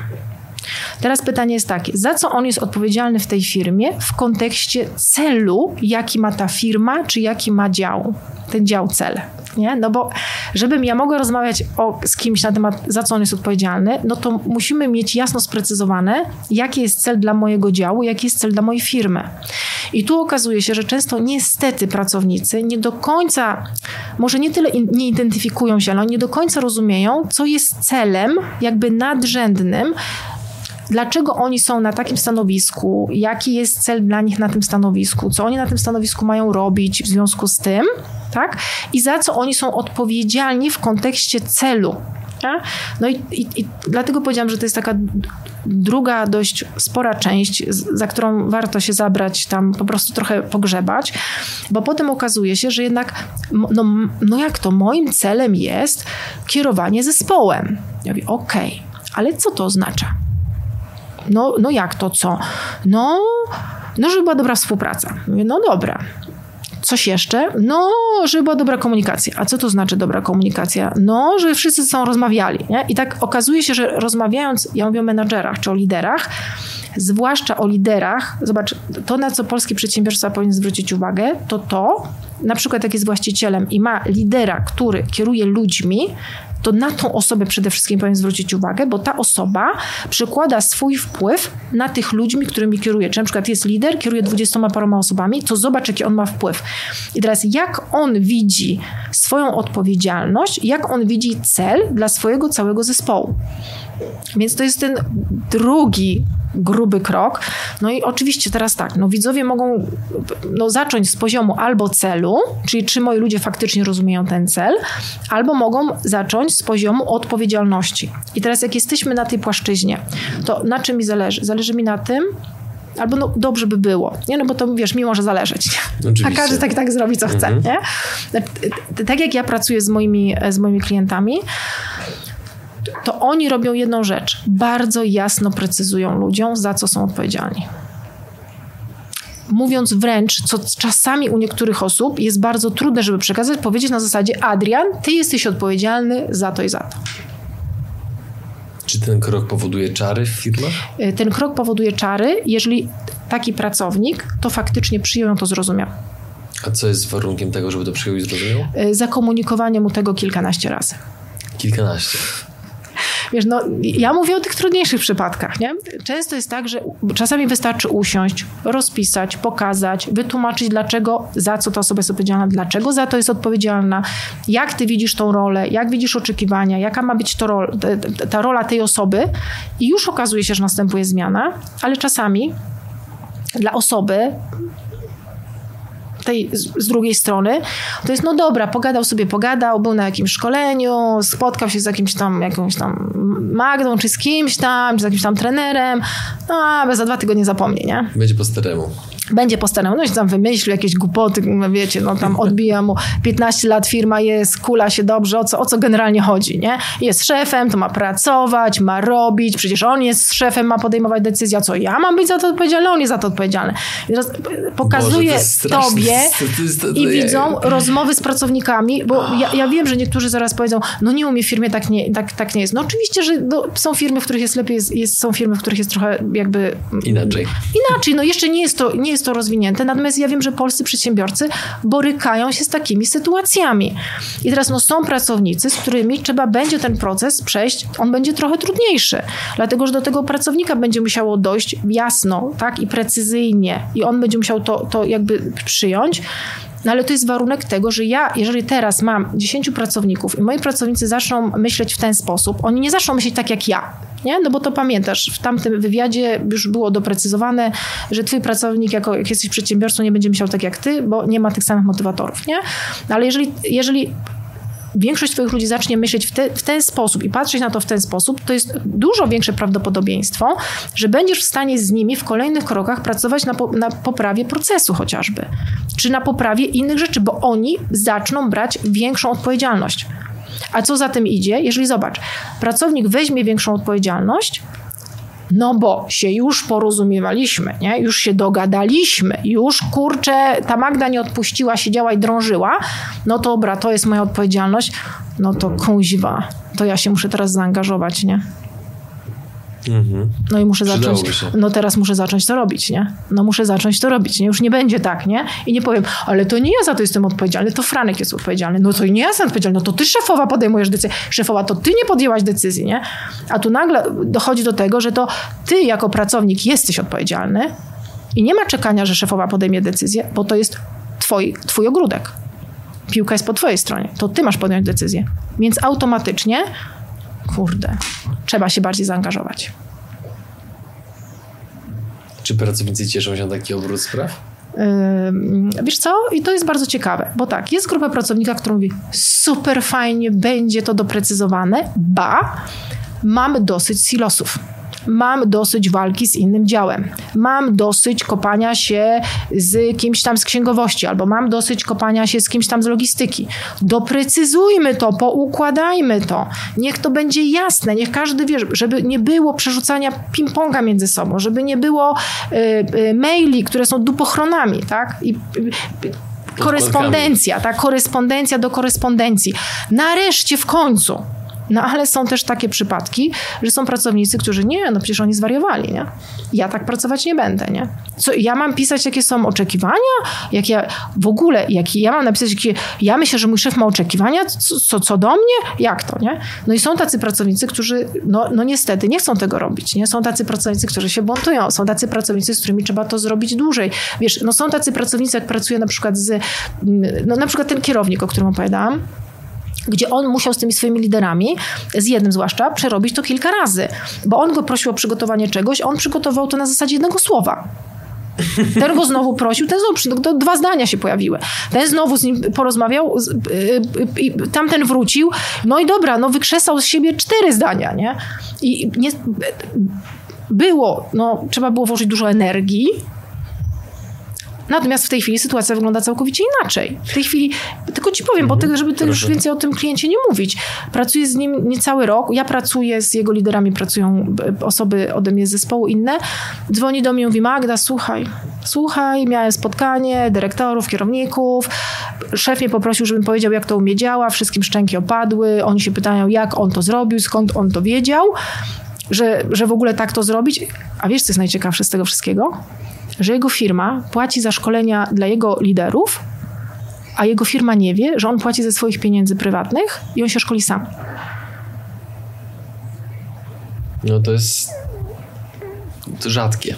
Teraz pytanie jest takie, za co on jest odpowiedzialny w tej firmie w kontekście celu, jaki ma ta firma, czy jaki ma dział, ten dział cel. Nie? No bo żebym ja mogła rozmawiać o, z kimś na temat, za co on jest odpowiedzialny, no to musimy mieć jasno sprecyzowane, jaki jest cel dla mojego działu, jaki jest cel dla mojej firmy. I tu okazuje się, że często niestety pracownicy nie do końca, może nie tyle in, nie identyfikują się, ale nie do końca rozumieją, co jest celem jakby nadrzędnym dlaczego oni są na takim stanowisku, jaki jest cel dla nich na tym stanowisku, co oni na tym stanowisku mają robić w związku z tym, tak? I za co oni są odpowiedzialni w kontekście celu. Tak? No i, i, i, dlatego powiedziałam, że to jest taka druga dość spora część, za którą warto się zabrać, tam po prostu trochę pogrzebać, bo potem okazuje się, że jednak, no, no jak to, moim celem jest kierowanie zespołem. Ja mówię, okej, okay, ale co to oznacza? No, no jak to co? No, no, żeby była dobra współpraca. Mówię, no dobra. Coś jeszcze? No, żeby była dobra komunikacja. A co to znaczy dobra komunikacja? No, że wszyscy są rozmawiali. Nie? I tak okazuje się, że rozmawiając, ja mówię o menadżerach czy o liderach, zwłaszcza o liderach, zobacz, to na co polski przedsiębiorca powinien zwrócić uwagę, to to, na przykład jak jest właścicielem i ma lidera, który kieruje ludźmi, to na tą osobę przede wszystkim powinien zwrócić uwagę, bo ta osoba przekłada swój wpływ na tych ludźmi, którymi kieruje. Czy na przykład jest lider, kieruje dwudziestoma paroma osobami, to zobacz, jaki on ma wpływ. I teraz jak on widzi swoją odpowiedzialność, jak on widzi cel dla swojego całego zespołu. Więc to jest ten drugi gruby krok. No i oczywiście teraz tak, no widzowie mogą no, zacząć z poziomu albo celu, czyli czy moi ludzie faktycznie rozumieją ten cel, albo mogą zacząć z poziomu odpowiedzialności. I teraz jak jesteśmy na tej płaszczyźnie, to na czym mi zależy? Zależy mi na tym, albo no, dobrze by było, nie? No bo to wiesz, mi może zależeć. A każdy tak, tak zrobi, co chce, mhm. nie? Tak jak ja pracuję z moimi, z moimi klientami, to oni robią jedną rzecz. Bardzo jasno precyzują ludziom, za co są odpowiedzialni. Mówiąc wręcz, co czasami u niektórych osób jest bardzo trudne, żeby przekazać, powiedzieć na zasadzie: Adrian, ty jesteś odpowiedzialny za to i za to. Czy ten krok powoduje czary w firmach? Y, ten krok powoduje czary, jeżeli taki pracownik to faktycznie przyjął, to zrozumiał. A co jest warunkiem tego, żeby to przyjął i zrozumiał? Y, zakomunikowanie mu tego kilkanaście razy. Kilkanaście. Wiesz, no, ja mówię o tych trudniejszych przypadkach, nie? Często jest tak, że czasami wystarczy usiąść, rozpisać, pokazać, wytłumaczyć, dlaczego, za co ta osoba jest odpowiedzialna, dlaczego za to jest odpowiedzialna, jak ty widzisz tą rolę, jak widzisz oczekiwania, jaka ma być to rol, ta rola tej osoby i już okazuje się, że następuje zmiana, ale czasami dla osoby tej, z, drugiej strony, to jest no dobra, pogadał sobie, pogadał, był na jakimś szkoleniu, spotkał się z jakimś tam, jakąś tam Magdą, czy z kimś tam, czy z jakimś tam trenerem, no a za dwa tygodnie zapomnie, nie? Będzie po staremu będzie po staremu, no i tam wymyślił jakieś głupoty, no wiecie, no tam odbija mu 15 lat, firma jest, kula się dobrze, o co, o co generalnie chodzi, nie? Jest szefem, to ma pracować, ma robić, przecież on jest szefem, ma podejmować decyzję, co ja mam być za to odpowiedzialny, on jest za to odpowiedzialny. I teraz pokazuje Boże, to tobie to i widzą rozmowy z pracownikami, bo ja, ja, wiem, że niektórzy zaraz powiedzą, no nie u mnie w firmie tak nie, tak, tak nie jest. No oczywiście, że są firmy, w których jest lepiej, jest, jest, są firmy, w których jest trochę jakby... Inaczej. Inaczej, no jeszcze nie jest to, nie jest jest to rozwinięte, natomiast ja wiem, że polscy przedsiębiorcy borykają się z takimi sytuacjami. I teraz no, są pracownicy, z którymi trzeba będzie ten proces przejść, on będzie trochę trudniejszy, dlatego że do tego pracownika będzie musiało dojść jasno tak, i precyzyjnie i on będzie musiał to, to jakby przyjąć. No ale to jest warunek tego, że ja, jeżeli teraz mam 10 pracowników i moi pracownicy zaczną myśleć w ten sposób, oni nie zaczną myśleć tak jak ja. Nie? No bo to pamiętasz, w tamtym wywiadzie już było doprecyzowane, że twój pracownik, jako, jak jesteś przedsiębiorcą, nie będzie myślał tak jak ty, bo nie ma tych samych motywatorów. Nie? No ale jeżeli, jeżeli większość Twoich ludzi zacznie myśleć w, te, w, ten sposób i patrzeć na to w ten sposób, to jest dużo większe prawdopodobieństwo, że będziesz w stanie z nimi w kolejnych krokach pracować na, po, na poprawie procesu chociażby, czy na poprawie innych rzeczy, bo oni zaczną brać większą odpowiedzialność. A co za tym idzie? Jeżeli zobacz, pracownik weźmie większą odpowiedzialność, No bo się już porozumiewaliśmy, nie? już się dogadaliśmy, już kurczę, ta Magda nie odpuściła, siedziała i drążyła, no to dobra, to jest moja odpowiedzialność, no to kuźwa, to ja się muszę teraz zaangażować, nie? Mhm. No i muszę zacząć. No teraz muszę zacząć to robić, nie? No muszę zacząć to robić, nie? Już nie będzie tak, nie? I nie powiem, ale to nie ja za to jestem odpowiedzialny, to Franek jest odpowiedzialny. No to nie ja jestem odpowiedzialny, no to ty szefowa podejmujesz decyzję. Szefowa, to ty nie podjęłaś decyzji, nie? A tu nagle dochodzi do tego, że to ty jako pracownik jesteś odpowiedzialny i nie ma czekania, że szefowa podejmie decyzję, bo to jest twój, twój ogródek. Piłka jest po twojej stronie. To ty masz podjąć decyzję. Więc automatycznie kurde, trzeba się bardziej zaangażować. Czy pracownicy cieszą się na taki obrót spraw? Wiesz co? I to jest bardzo ciekawe, bo tak, jest grupa pracownika, która mówi super fajnie, będzie to doprecyzowane, ba, mamy dosyć silosów mam dosyć walki z innym działem, mam dosyć kopania się z kimś tam z księgowości, albo mam dosyć kopania się z kimś tam z logistyki. Doprecyzujmy to, poukładajmy to. Niech to będzie jasne, niech każdy wie, żeby nie było przerzucania ping-ponga między sobą, żeby nie było y, y, maili, które są dupochronami, tak? I, y, korespondencja, tak? Korespondencja do korespondencji. Nareszcie w końcu no ale są też takie przypadki, że są pracownicy, którzy nie, no przecież oni zwariowali, nie? Ja tak pracować nie będę, nie? Co, ja mam pisać, jakie są oczekiwania? Jak ja, w ogóle, jak ja mam napisać, jakie, ja myślę, że mój szef ma oczekiwania co, co, do mnie? Jak to, nie? No i są tacy pracownicy, którzy, no, no niestety nie chcą tego robić, nie? Są tacy pracownicy, którzy się buntują, są tacy pracownicy, z którymi trzeba to zrobić dłużej. Wiesz, no są tacy pracownicy, jak pracuję na przykład z, no na przykład ten kierownik, o którym opowiadałam, gdzie on musiał z tymi swoimi liderami, z jednym zwłaszcza, przerobić to kilka razy, bo on go prosił o przygotowanie czegoś, on przygotował to na zasadzie jednego słowa. Ten go znowu prosił, ten znowu, to dwa zdania się pojawiły. Ten znowu z nim porozmawiał, y, y, tamten wrócił, no i dobra, no wykrzesał z siebie cztery zdania, nie? I nie, było, no trzeba było włożyć dużo energii, Natomiast w tej chwili sytuacja wygląda całkowicie inaczej. W tej chwili, tylko ci powiem, mhm. bo żeby ty już więcej o tym kliencie nie mówić. Pracuję z nim niecały rok. Ja pracuję z jego liderami, pracują osoby ode mnie z zespołu inne. Dzwoni do mnie i mówi, Magda, słuchaj, słuchaj, miałem spotkanie dyrektorów, kierowników. Szef mnie poprosił, żebym powiedział, jak to u mnie działa. Wszystkim szczęki opadły. Oni się pytają, jak on to zrobił, skąd on to wiedział. Że, że w ogóle tak to zrobić. A wiesz, co jest najciekawsze z tego wszystkiego? że jego firma płaci za szkolenia dla jego liderów, a jego firma nie wie, że on płaci ze swoich pieniędzy prywatnych i on się szkoli sam. No to jest to rzadkie.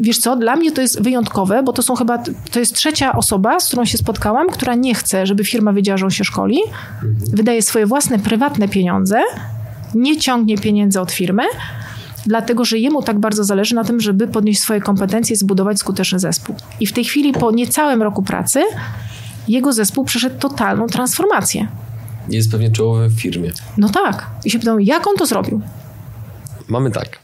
Wiesz co, dla mnie to jest wyjątkowe, bo to są chyba, to jest trzecia osoba, z którą się spotkałam, która nie chce, żeby firma wiedziała, że on się szkoli, mhm. wydaje swoje własne, prywatne pieniądze, nie ciągnie pieniędzy od firmy, dlatego że jemu tak bardzo zależy na tym, żeby podnieść swoje kompetencje zbudować skuteczny zespół. I w tej chwili, po niecałym roku pracy, jego zespół przeszedł totalną transformację. Jest pewnie czołowym w firmie. No tak. I się pytam, jak on to zrobił? Mamy tak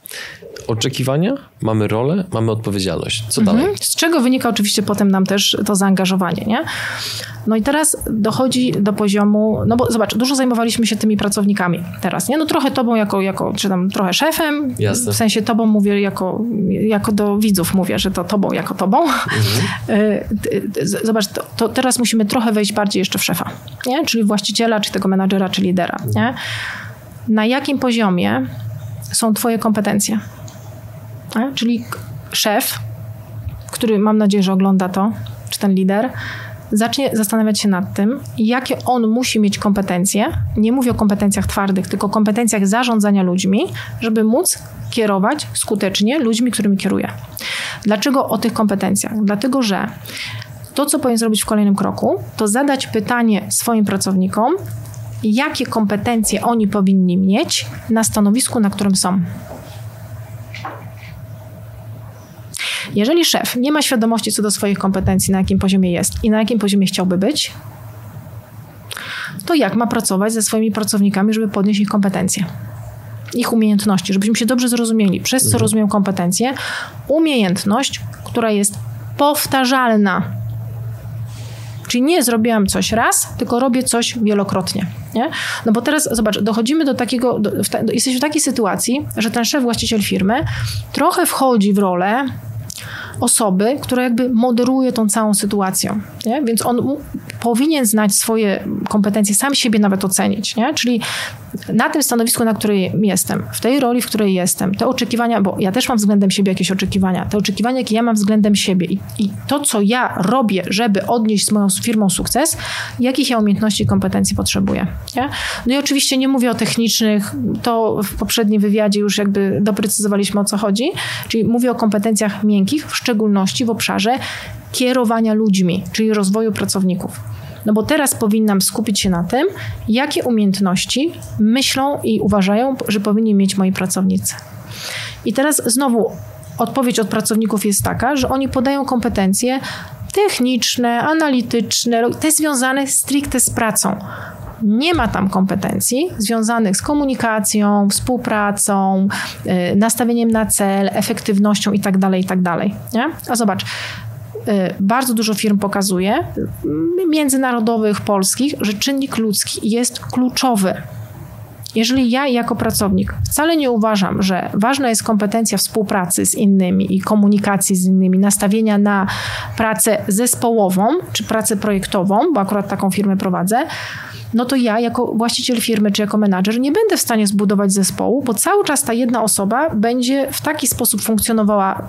oczekiwania, mamy rolę, mamy odpowiedzialność. Co mhm. dalej? Z czego wynika oczywiście potem nam też to zaangażowanie, nie? No i teraz dochodzi do poziomu, no bo zobacz, dużo zajmowaliśmy się tymi pracownikami teraz, nie? No trochę tobą jako, jako czy tam trochę szefem, Jasne. w sensie tobą mówię jako, jako do widzów mówię, że to tobą jako tobą. Mhm. Y, zobacz, to, to, teraz musimy trochę wejść bardziej jeszcze w szefa, nie? Czyli właściciela, czy tego menadżera, czy lidera, nie? Na jakim poziomie są twoje kompetencje? Czyli szef, który mam nadzieję, że ogląda to, czy ten lider, zacznie zastanawiać się nad tym, jakie on musi mieć kompetencje. Nie mówię o kompetencjach twardych, tylko kompetencjach zarządzania ludźmi, żeby móc kierować skutecznie ludźmi, którymi kieruje. Dlaczego o tych kompetencjach? Dlatego, że to, co powinien zrobić w kolejnym kroku, to zadać pytanie swoim pracownikom, jakie kompetencje oni powinni mieć na stanowisku, na którym są. Jeżeli szef nie ma świadomości co do swoich kompetencji, na jakim poziomie jest i na jakim poziomie chciałby być, to jak ma pracować ze swoimi pracownikami, żeby podnieść ich kompetencje? Ich umiejętności, żebyśmy się dobrze zrozumieli. Przez co mhm. rozumiem kompetencje? Umiejętność, która jest powtarzalna. Czyli nie zrobiłam coś raz, tylko robię coś wielokrotnie. Nie? No bo teraz zobacz, dochodzimy do takiego, do, w ta, do, jesteśmy w takiej sytuacji, że ten szef, właściciel firmy trochę wchodzi w rolę osoby, która jakby moderuje tą całą sytuację. Nie? Więc on powinien znać swoje kompetencje, sam siebie nawet ocenić. Nie? Czyli na tym stanowisku, na którym jestem, w tej roli, w której jestem, te oczekiwania, bo ja też mam względem siebie jakieś oczekiwania, te oczekiwania, jakie ja mam względem siebie i, i to, co ja robię, żeby odnieść z moją firmą sukces, jakich ja umiejętności i kompetencji potrzebuję. Nie? No i oczywiście nie mówię o technicznych, to w poprzednim wywiadzie już jakby doprecyzowaliśmy o co chodzi, czyli mówię o kompetencjach miękkich, w szczególności w obszarze kierowania ludźmi, czyli rozwoju pracowników. No bo teraz powinnam skupić się na tym, jakie umiejętności myślą i uważają, że powinni mieć moi pracownicy. I teraz znowu odpowiedź od pracowników jest taka, że oni podają kompetencje techniczne, analityczne, te związane stricte z pracą. Nie ma tam kompetencji związanych z komunikacją, współpracą, y, nastawieniem na cel, efektywnością itd. Tak itd. Tak nie? A zobacz, bardzo dużo firm pokazuje, międzynarodowych, polskich, że czynnik ludzki jest kluczowy. Jeżeli ja jako pracownik wcale nie uważam, że ważna jest kompetencja współpracy z innymi i komunikacji z innymi, nastawienia na pracę zespołową czy pracę projektową, bo akurat taką firmę prowadzę, no to ja jako właściciel firmy czy jako menadżer nie będę w stanie zbudować zespołu, bo cały czas ta jedna osoba będzie w taki sposób funkcjonowała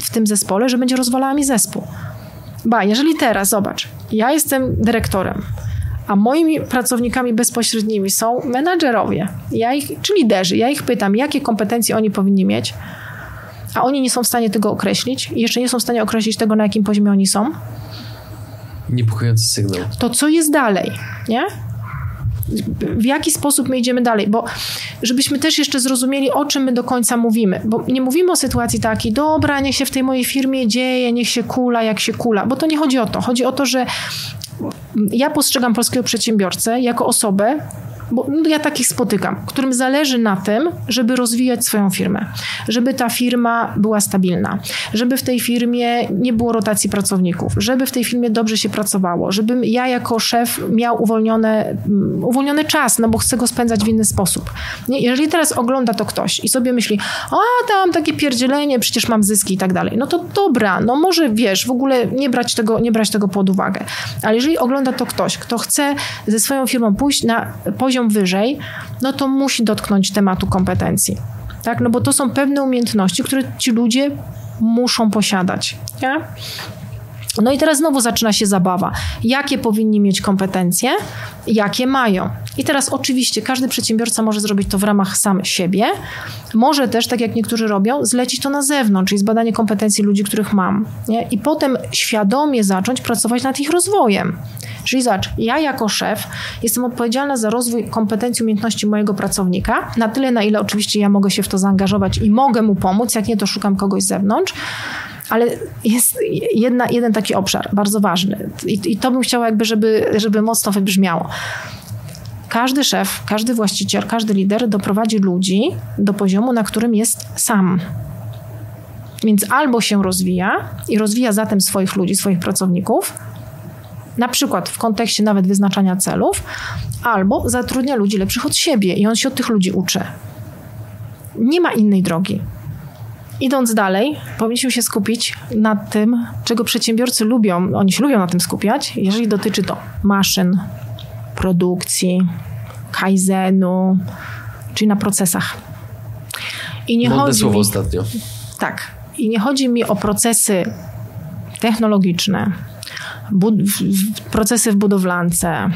w tym zespole, że będzie rozwalała mi zespół. Ba, jeżeli teraz, zobacz, ja jestem dyrektorem, a moimi pracownikami bezpośrednimi są menadżerowie, ja ich, czy liderzy. Ja ich pytam, jakie kompetencje oni powinni mieć, a oni nie są w stanie tego określić i jeszcze nie są w stanie określić tego, na jakim poziomie oni są. Niepokojący sygnał. To co jest dalej, nie? W jaki sposób my idziemy dalej, bo żebyśmy też jeszcze zrozumieli, o czym my do końca mówimy, bo nie mówimy o sytuacji takiej, dobra, niech się w tej mojej firmie dzieje, niech się kula, jak się kula, bo to nie chodzi o to. Chodzi o to, że ja postrzegam polskiego przedsiębiorcę jako osobę, bo no, ja takich spotykam, którym zależy na tym, żeby rozwijać swoją firmę, żeby ta firma była stabilna, żeby w tej firmie nie było rotacji pracowników, żeby w tej firmie dobrze się pracowało, żebym ja jako szef miał uwolnione, mm, uwolniony czas, no bo chcę go spędzać w inny sposób. Nie? Jeżeli teraz ogląda to ktoś i sobie myśli, a tam takie pierdzielenie, przecież mam zyski i tak dalej, no to dobra, no może wiesz, w ogóle nie brać tego, nie brać tego pod uwagę. Ale jeżeli ogląda to ktoś, kto chce ze swoją firmą pójść na poziom wyżej, no to musi dotknąć tematu kompetencji. Tak? No bo to są pewne umiejętności, które ci ludzie muszą posiadać. Nie? No i teraz znowu zaczyna się zabawa. Jakie powinni mieć kompetencje, jakie mają. I teraz oczywiście każdy przedsiębiorca może zrobić to w ramach sam siebie. Może też, tak jak niektórzy robią, zlecić to na zewnątrz, czyli zbadanie kompetencji ludzi, których mam. Nie? I potem świadomie zacząć pracować nad ich rozwojem. Czyli zobacz, ja jako szef jestem odpowiedzialna za rozwój kompetencji, umiejętności mojego pracownika, na tyle, na ile oczywiście ja mogę się w to zaangażować i mogę mu pomóc, jak nie, to szukam kogoś z zewnątrz. Ale jest jedna, jeden taki obszar, bardzo ważny. I, I, to bym chciała jakby, żeby, żeby mocno wybrzmiało. Każdy szef, każdy właściciel, każdy lider doprowadzi ludzi do poziomu, na którym jest sam. Więc albo się rozwija i rozwija zatem swoich ludzi, swoich pracowników, na przykład w kontekście nawet wyznaczania celów, albo zatrudnia ludzi lepszych od siebie i on się od tych ludzi uczy. Nie ma innej drogi. Idąc dalej, powinniśmy się skupić na tym, czego przedsiębiorcy lubią. Oni się lubią na tym skupiać, jeżeli dotyczy to maszyn, produkcji, kaizenu, czyli na procesach. I nie Modne chodzi słowo mi, ostatnio. Tak. I nie chodzi mi o procesy technologiczne, bud- w, procesy w budowlance,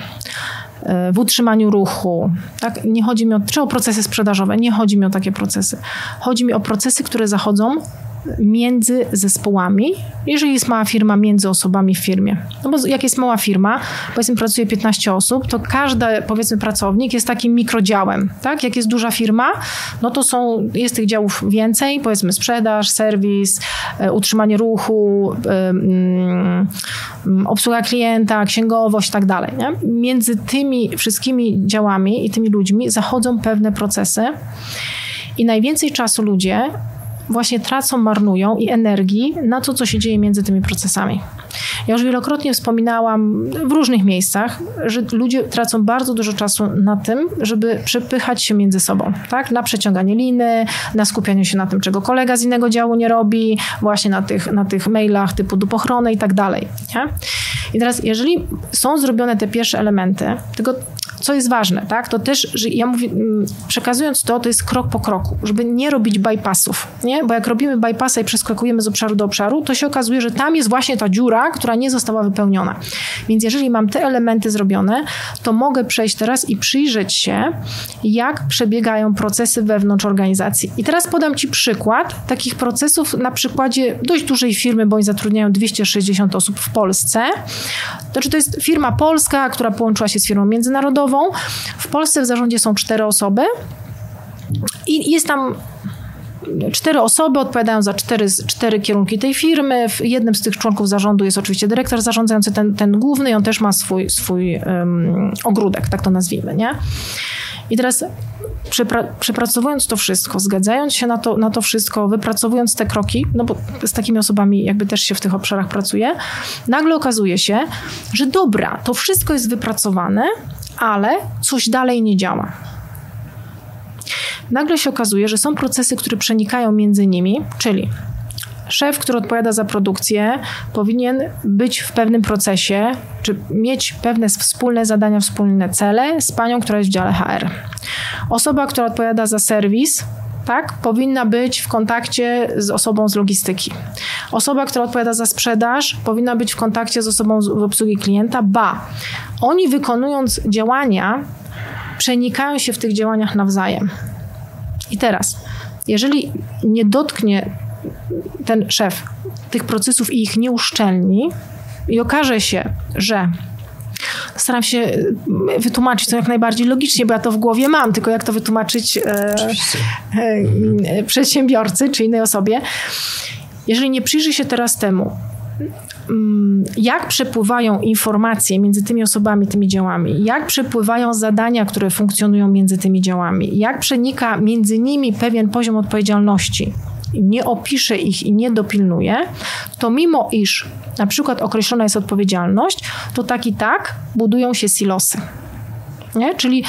w utrzymaniu ruchu. Tak? Nie chodzi mi o, czy o procesy sprzedażowe, nie chodzi mi o takie procesy. Chodzi mi o procesy, które zachodzą między zespołami, jeżeli jest mała firma, między osobami w firmie. No bo jak jest mała firma, powiedzmy pracuje 15 osób, to każdy powiedzmy pracownik jest takim mikrodziałem, tak? Jak jest duża firma, no to są, jest tych działów więcej, powiedzmy sprzedaż, serwis, e, utrzymanie ruchu, obsługa klienta, księgowość i tak dalej. Nie? Między tymi wszystkimi działami i tymi ludźmi zachodzą pewne procesy i najwięcej czasu ludzie właśnie tracą, marnują i energii na to, co się dzieje między tymi procesami. Ja już wielokrotnie wspominałam w różnych miejscach, że ludzie tracą bardzo dużo czasu na tym, żeby przepychać się między sobą, tak? Na przeciąganie liny, na skupianiu się na tym, czego kolega z innego działu nie robi, właśnie na tych, na tych mailach typu dupochrony i tak dalej. Nie? I teraz, jeżeli są zrobione te pierwsze elementy, tylko co jest ważne, tak? To też, że ja mówię, mm, przekazując to, to jest krok po kroku, żeby nie robić bypassów, nie? Bo jak robimy bypassa i przeskakujemy z obszaru do obszaru, to się okazuje, że tam jest właśnie ta dziura, która nie została wypełniona. Więc jeżeli mam te elementy zrobione, to mogę przejść teraz i przyjrzeć się, jak przebiegają procesy wewnątrz organizacji. I teraz podam Ci przykład takich procesów na przykładzie dość dużej firmy, bo oni zatrudniają 260 osób w Polsce. Znaczy to jest firma polska, która połączyła się z firmą międzynarodową, w Polsce w zarządzie są cztery osoby i jest tam cztery osoby odpowiadają za cztery, cztery kierunki tej firmy. Jednym z tych członków zarządu jest oczywiście dyrektor zarządzający, ten, ten główny, i on też ma swój, swój um, ogródek, tak to nazwijmy, nie? I teraz przepra przepracowując to wszystko, zgadzając się na to, na to wszystko, wypracowując te kroki, no bo z takimi osobami jakby też się w tych obszarach pracuje, nagle okazuje się, że dobra, to wszystko jest wypracowane, ale coś dalej nie działa. Nagle się okazuje, że są procesy, które przenikają między nimi, czyli szef, który odpowiada za produkcję, powinien być w pewnym procesie, czy mieć pewne wspólne zadania, wspólne cele z panią, która jest w dziale HR. Osoba, która odpowiada za serwis, tak, powinna być w kontakcie z osobą z logistyki. Osoba, która odpowiada za sprzedaż, powinna być w kontakcie z osobą z obsługi klienta, ba, oni wykonując działania, przenikają się w tych działaniach nawzajem. I teraz, jeżeli nie dotknie ten szef tych procesów i ich nie uszczelni, i okaże się, że staram się e, wytłumaczyć to jak najbardziej logicznie, bo ja to w głowie mam, tylko jak to wytłumaczyć e, e, przedsiębiorcy czy innej osobie. Jeżeli nie przyjrzy się teraz temu, mm, jak przepływają informacje między tymi osobami, tymi działami, jak przepływają zadania, które funkcjonują między tymi działami, jak przenika między nimi pewien poziom odpowiedzialności, nie opisze ich i nie dopilnuje, to mimo iż na przykład określona jest odpowiedzialność, to tak i tak budują się silosy. Nie? Czyli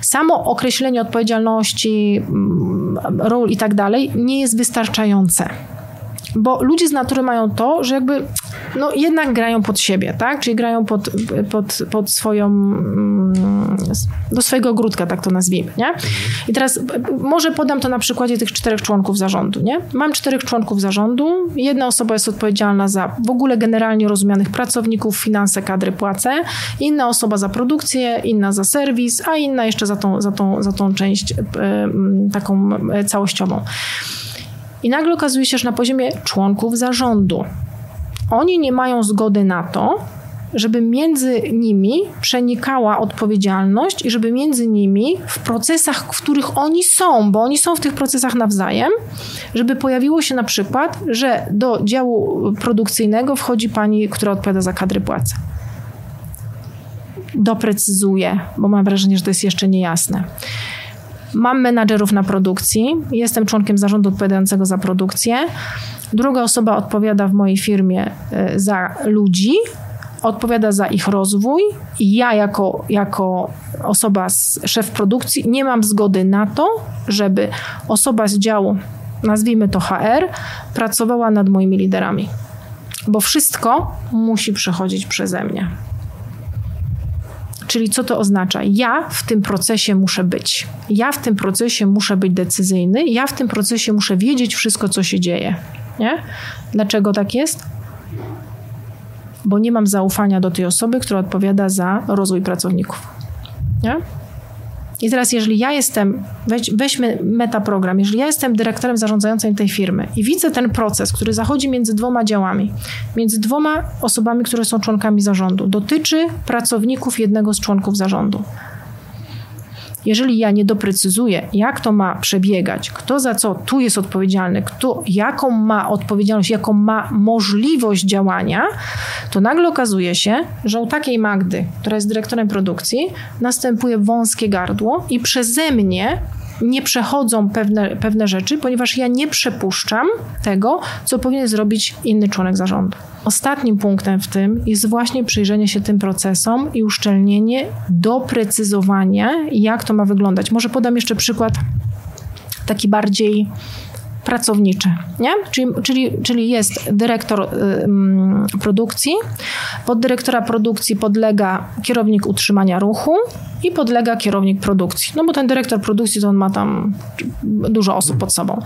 samo określenie odpowiedzialności, mm, ról i tak dalej nie jest wystarczające bo ludzie z natury mają to, że jakby no jednak grają pod siebie, tak? Czyli grają pod, pod, pod swoją, mm, do swojego ogródka, tak to nazwijmy, nie? I teraz może podam to na przykładzie tych czterech członków zarządu, nie? Mam czterech członków zarządu, jedna osoba jest odpowiedzialna za w ogóle generalnie rozumianych pracowników, finanse, kadry, płace, inna osoba za produkcję, inna za serwis, a inna jeszcze za tą, za tą, za tą część taką e, całościową. I nagle okazuje się, że na poziomie członków zarządu oni nie mają zgody na to, żeby między nimi przenikała odpowiedzialność i żeby między nimi w procesach, w których oni są, bo oni są w tych procesach nawzajem, żeby pojawiło się na przykład, że do działu produkcyjnego wchodzi pani, która odpowiada za kadry płacy. Doprecyzuję, bo mam wrażenie, że to jest jeszcze niejasne. Mam menadżerów na produkcji, jestem członkiem zarządu odpowiadającego za produkcję. Druga osoba odpowiada w mojej firmie e, za ludzi, odpowiada za ich rozwój i ja jako, jako osoba, z, szef produkcji nie mam zgody na to, żeby osoba z działu, nazwijmy to HR, pracowała nad moimi liderami. Bo wszystko musi przechodzić przeze mnie. Czyli co to oznacza? Ja w tym procesie muszę być. Ja w tym procesie muszę być decyzyjny, ja w tym procesie muszę wiedzieć wszystko, co się dzieje. Nie? Dlaczego tak jest? Bo nie mam zaufania do tej osoby, która odpowiada za rozwój pracowników. Nie? I teraz, jeżeli ja jestem, weź, weźmy metaprogram, jeżeli ja jestem dyrektorem zarządzającym tej firmy i widzę ten proces, który zachodzi między dwoma działami, między dwoma osobami, które są członkami zarządu, dotyczy pracowników jednego z członków zarządu. Jeżeli ja nie doprecyzuję, jak to ma przebiegać, kto za co tu jest odpowiedzialny, kto jaką ma odpowiedzialność, jaką ma możliwość działania, to nagle okazuje się, że u takiej Magdy, która jest dyrektorem produkcji, następuje wąskie gardło i przeze mnie nie przechodzą pewne, pewne rzeczy, ponieważ ja nie przepuszczam tego, co powinien zrobić inny członek zarządu. Ostatnim punktem w tym jest właśnie przyjrzenie się tym procesom i uszczelnienie, doprecyzowanie, jak to ma wyglądać. Może podam jeszcze przykład taki bardziej pracowniczy, nie? Czyli, czyli, czyli jest dyrektor y, produkcji, pod dyrektora produkcji podlega kierownik utrzymania ruchu i podlega kierownik produkcji. No bo ten dyrektor produkcji to on ma tam dużo osób pod sobą.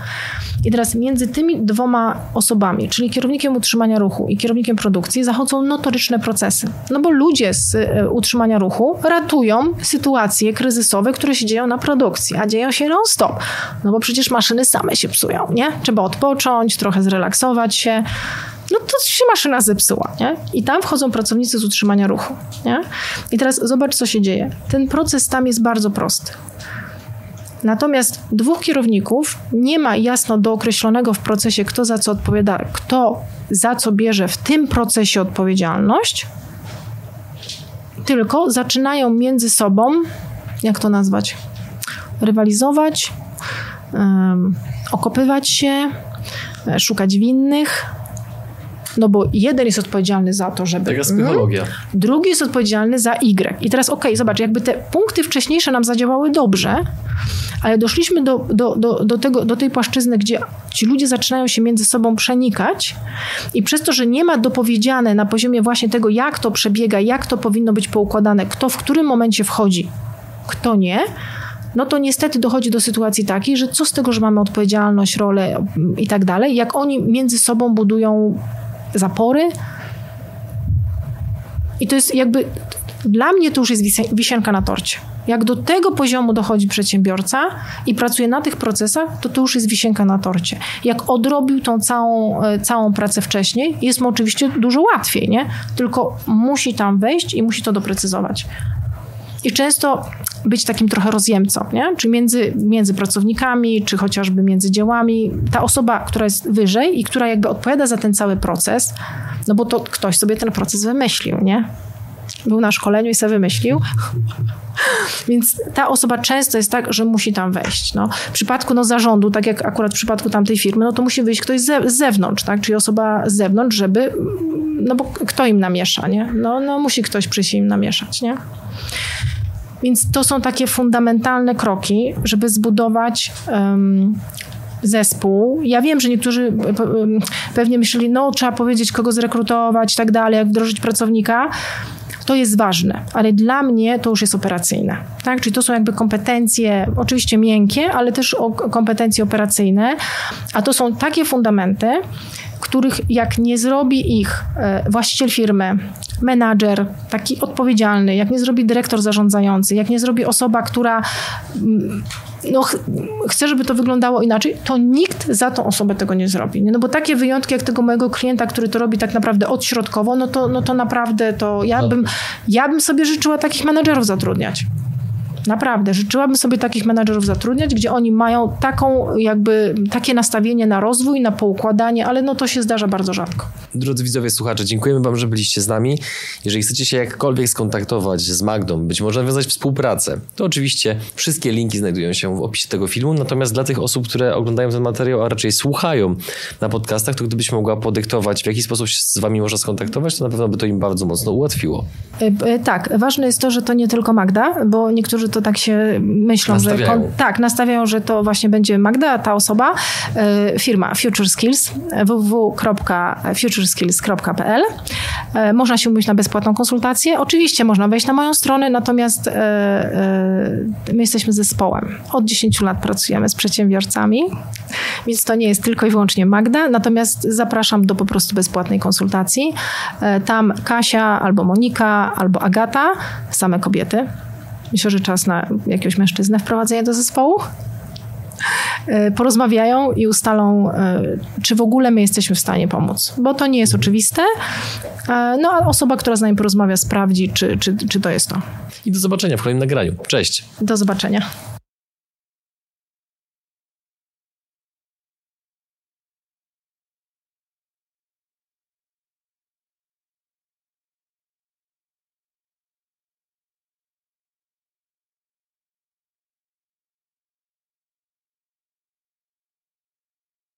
I teraz między tymi dwoma osobami, czyli kierownikiem utrzymania ruchu i kierownikiem produkcji zachodzą notoryczne procesy. No bo ludzie z y, utrzymania ruchu ratują sytuacje kryzysowe, które się dzieją na produkcji, a dzieją się non-stop. No bo przecież maszyny same się psują nie? Trzeba odpocząć, trochę zrelaksować się. No to się maszyna zepsuła, nie? I tam wchodzą pracownicy z utrzymania ruchu, nie? I teraz zobacz, co się dzieje. Ten proces tam jest bardzo prosty. Natomiast dwóch kierowników nie ma jasno dookreślonego w procesie, kto za co odpowiada, kto za co bierze w tym procesie odpowiedzialność, tylko zaczynają między sobą, jak to nazwać, rywalizować, um, okopywać się, e, szukać winnych. No bo jeden jest odpowiedzialny za to, żeby. Taka psychologia. Mm, drugi jest odpowiedzialny za Y. I teraz okej, okay, zobacz, jakby te punkty wcześniejsze nam zadziałały dobrze, ale doszliśmy do, do, do, do, tego, do tej płaszczyzny, gdzie ci ludzie zaczynają się między sobą przenikać i przez to, że nie ma dopowiedziane na poziomie właśnie tego, jak to przebiega, jak to powinno być poukładane, kto w którym momencie wchodzi, kto nie, no to niestety dochodzi do sytuacji takiej, że co z tego, że mamy odpowiedzialność, rolę i tak dalej, jak oni między sobą budują zapory. I to jest jakby, dla mnie to już jest wisienka na torcie. Jak do tego poziomu dochodzi przedsiębiorca i pracuje na tych procesach, to to już jest wisienka na torcie. Jak odrobił tą całą, e, całą pracę wcześniej, jest mu oczywiście dużo łatwiej, nie? Tylko musi tam wejść i musi to doprecyzować. I często być takim trochę rozjemcą, nie? czy między, między pracownikami, czy chociażby między dziełami. Ta osoba, która jest wyżej i która jakby odpowiada za ten cały proces, no bo to ktoś sobie ten proces wymyślił, nie? Był na szkoleniu i sobie wymyślił. Więc ta osoba często jest tak, że musi tam wejść. No. W przypadku no, zarządu, tak jak akurat w przypadku tamtej firmy, no to musi wyjść ktoś z zewnątrz, tak? czyli osoba z zewnątrz, żeby, no bo kto im namiesza, nie? No, no musi ktoś przyjść im namieszać, nie? Więc to są takie fundamentalne kroki, żeby zbudować um, zespół. Ja wiem, że niektórzy pewnie myśleli, no trzeba powiedzieć, kogo zrekrutować i tak dalej, jak wdrożyć pracownika. To jest ważne, ale dla mnie to już jest operacyjne. Tak? Czyli to są jakby kompetencje, oczywiście miękkie, ale też kompetencje operacyjne, a to są takie fundamenty, których jak nie zrobi ich e, właściciel firmy, menadżer, taki odpowiedzialny, jak nie zrobi dyrektor zarządzający, jak nie zrobi osoba, która mm, no, ch chce, żeby to wyglądało inaczej, to nikt za tą osobę tego nie zrobi. No bo takie wyjątki jak tego mojego klienta, który to robi tak naprawdę odśrodkowo, no to, no to naprawdę to ja bym, ja bym sobie życzyła takich menadżerów zatrudniać. Naprawdę, życzyłabym sobie takich menadżerów zatrudniać, gdzie oni mają taką jakby takie nastawienie na rozwój, na poukładanie, ale no to się zdarza bardzo rzadko. Drodzy widzowie, słuchacze, dziękujemy wam, że byliście z nami. Jeżeli chcecie się jakkolwiek skontaktować z Magdą, być może nawiązać współpracę, to oczywiście wszystkie linki znajdują się w opisie tego filmu, natomiast dla tych osób, które oglądają ten materiał, a raczej słuchają na podcastach, to gdybyś mogła podyktować, w jaki sposób się z wami można skontaktować, to na pewno by to im bardzo mocno ułatwiło. E, e, tak, ważne jest to, że to nie tylko Magda, bo niektórzy to to tak się myślą, nastawiają. że tak, nastawiają, że to właśnie będzie Magda, ta osoba, e, firma Future Skills, www.futureskills.pl. E, można się umówić na bezpłatną konsultację. Oczywiście można wejść na moją stronę, natomiast e, my jesteśmy zespołem. Od 10 lat pracujemy z przedsiębiorcami, więc to nie jest tylko i wyłącznie Magda, natomiast zapraszam do po prostu bezpłatnej konsultacji. Tam Kasia albo Monika albo Agata, same kobiety, Myślę, że czas na jakiegoś mężczyznę wprowadzenia do zespołu. E, porozmawiają i ustalą, e, czy w ogóle my jesteśmy w stanie pomóc, bo to nie jest oczywiste. E, no a osoba, która z nami porozmawia, sprawdzi, czy, czy, czy to jest to. I do zobaczenia w kolejnym nagraniu. Cześć. Do zobaczenia.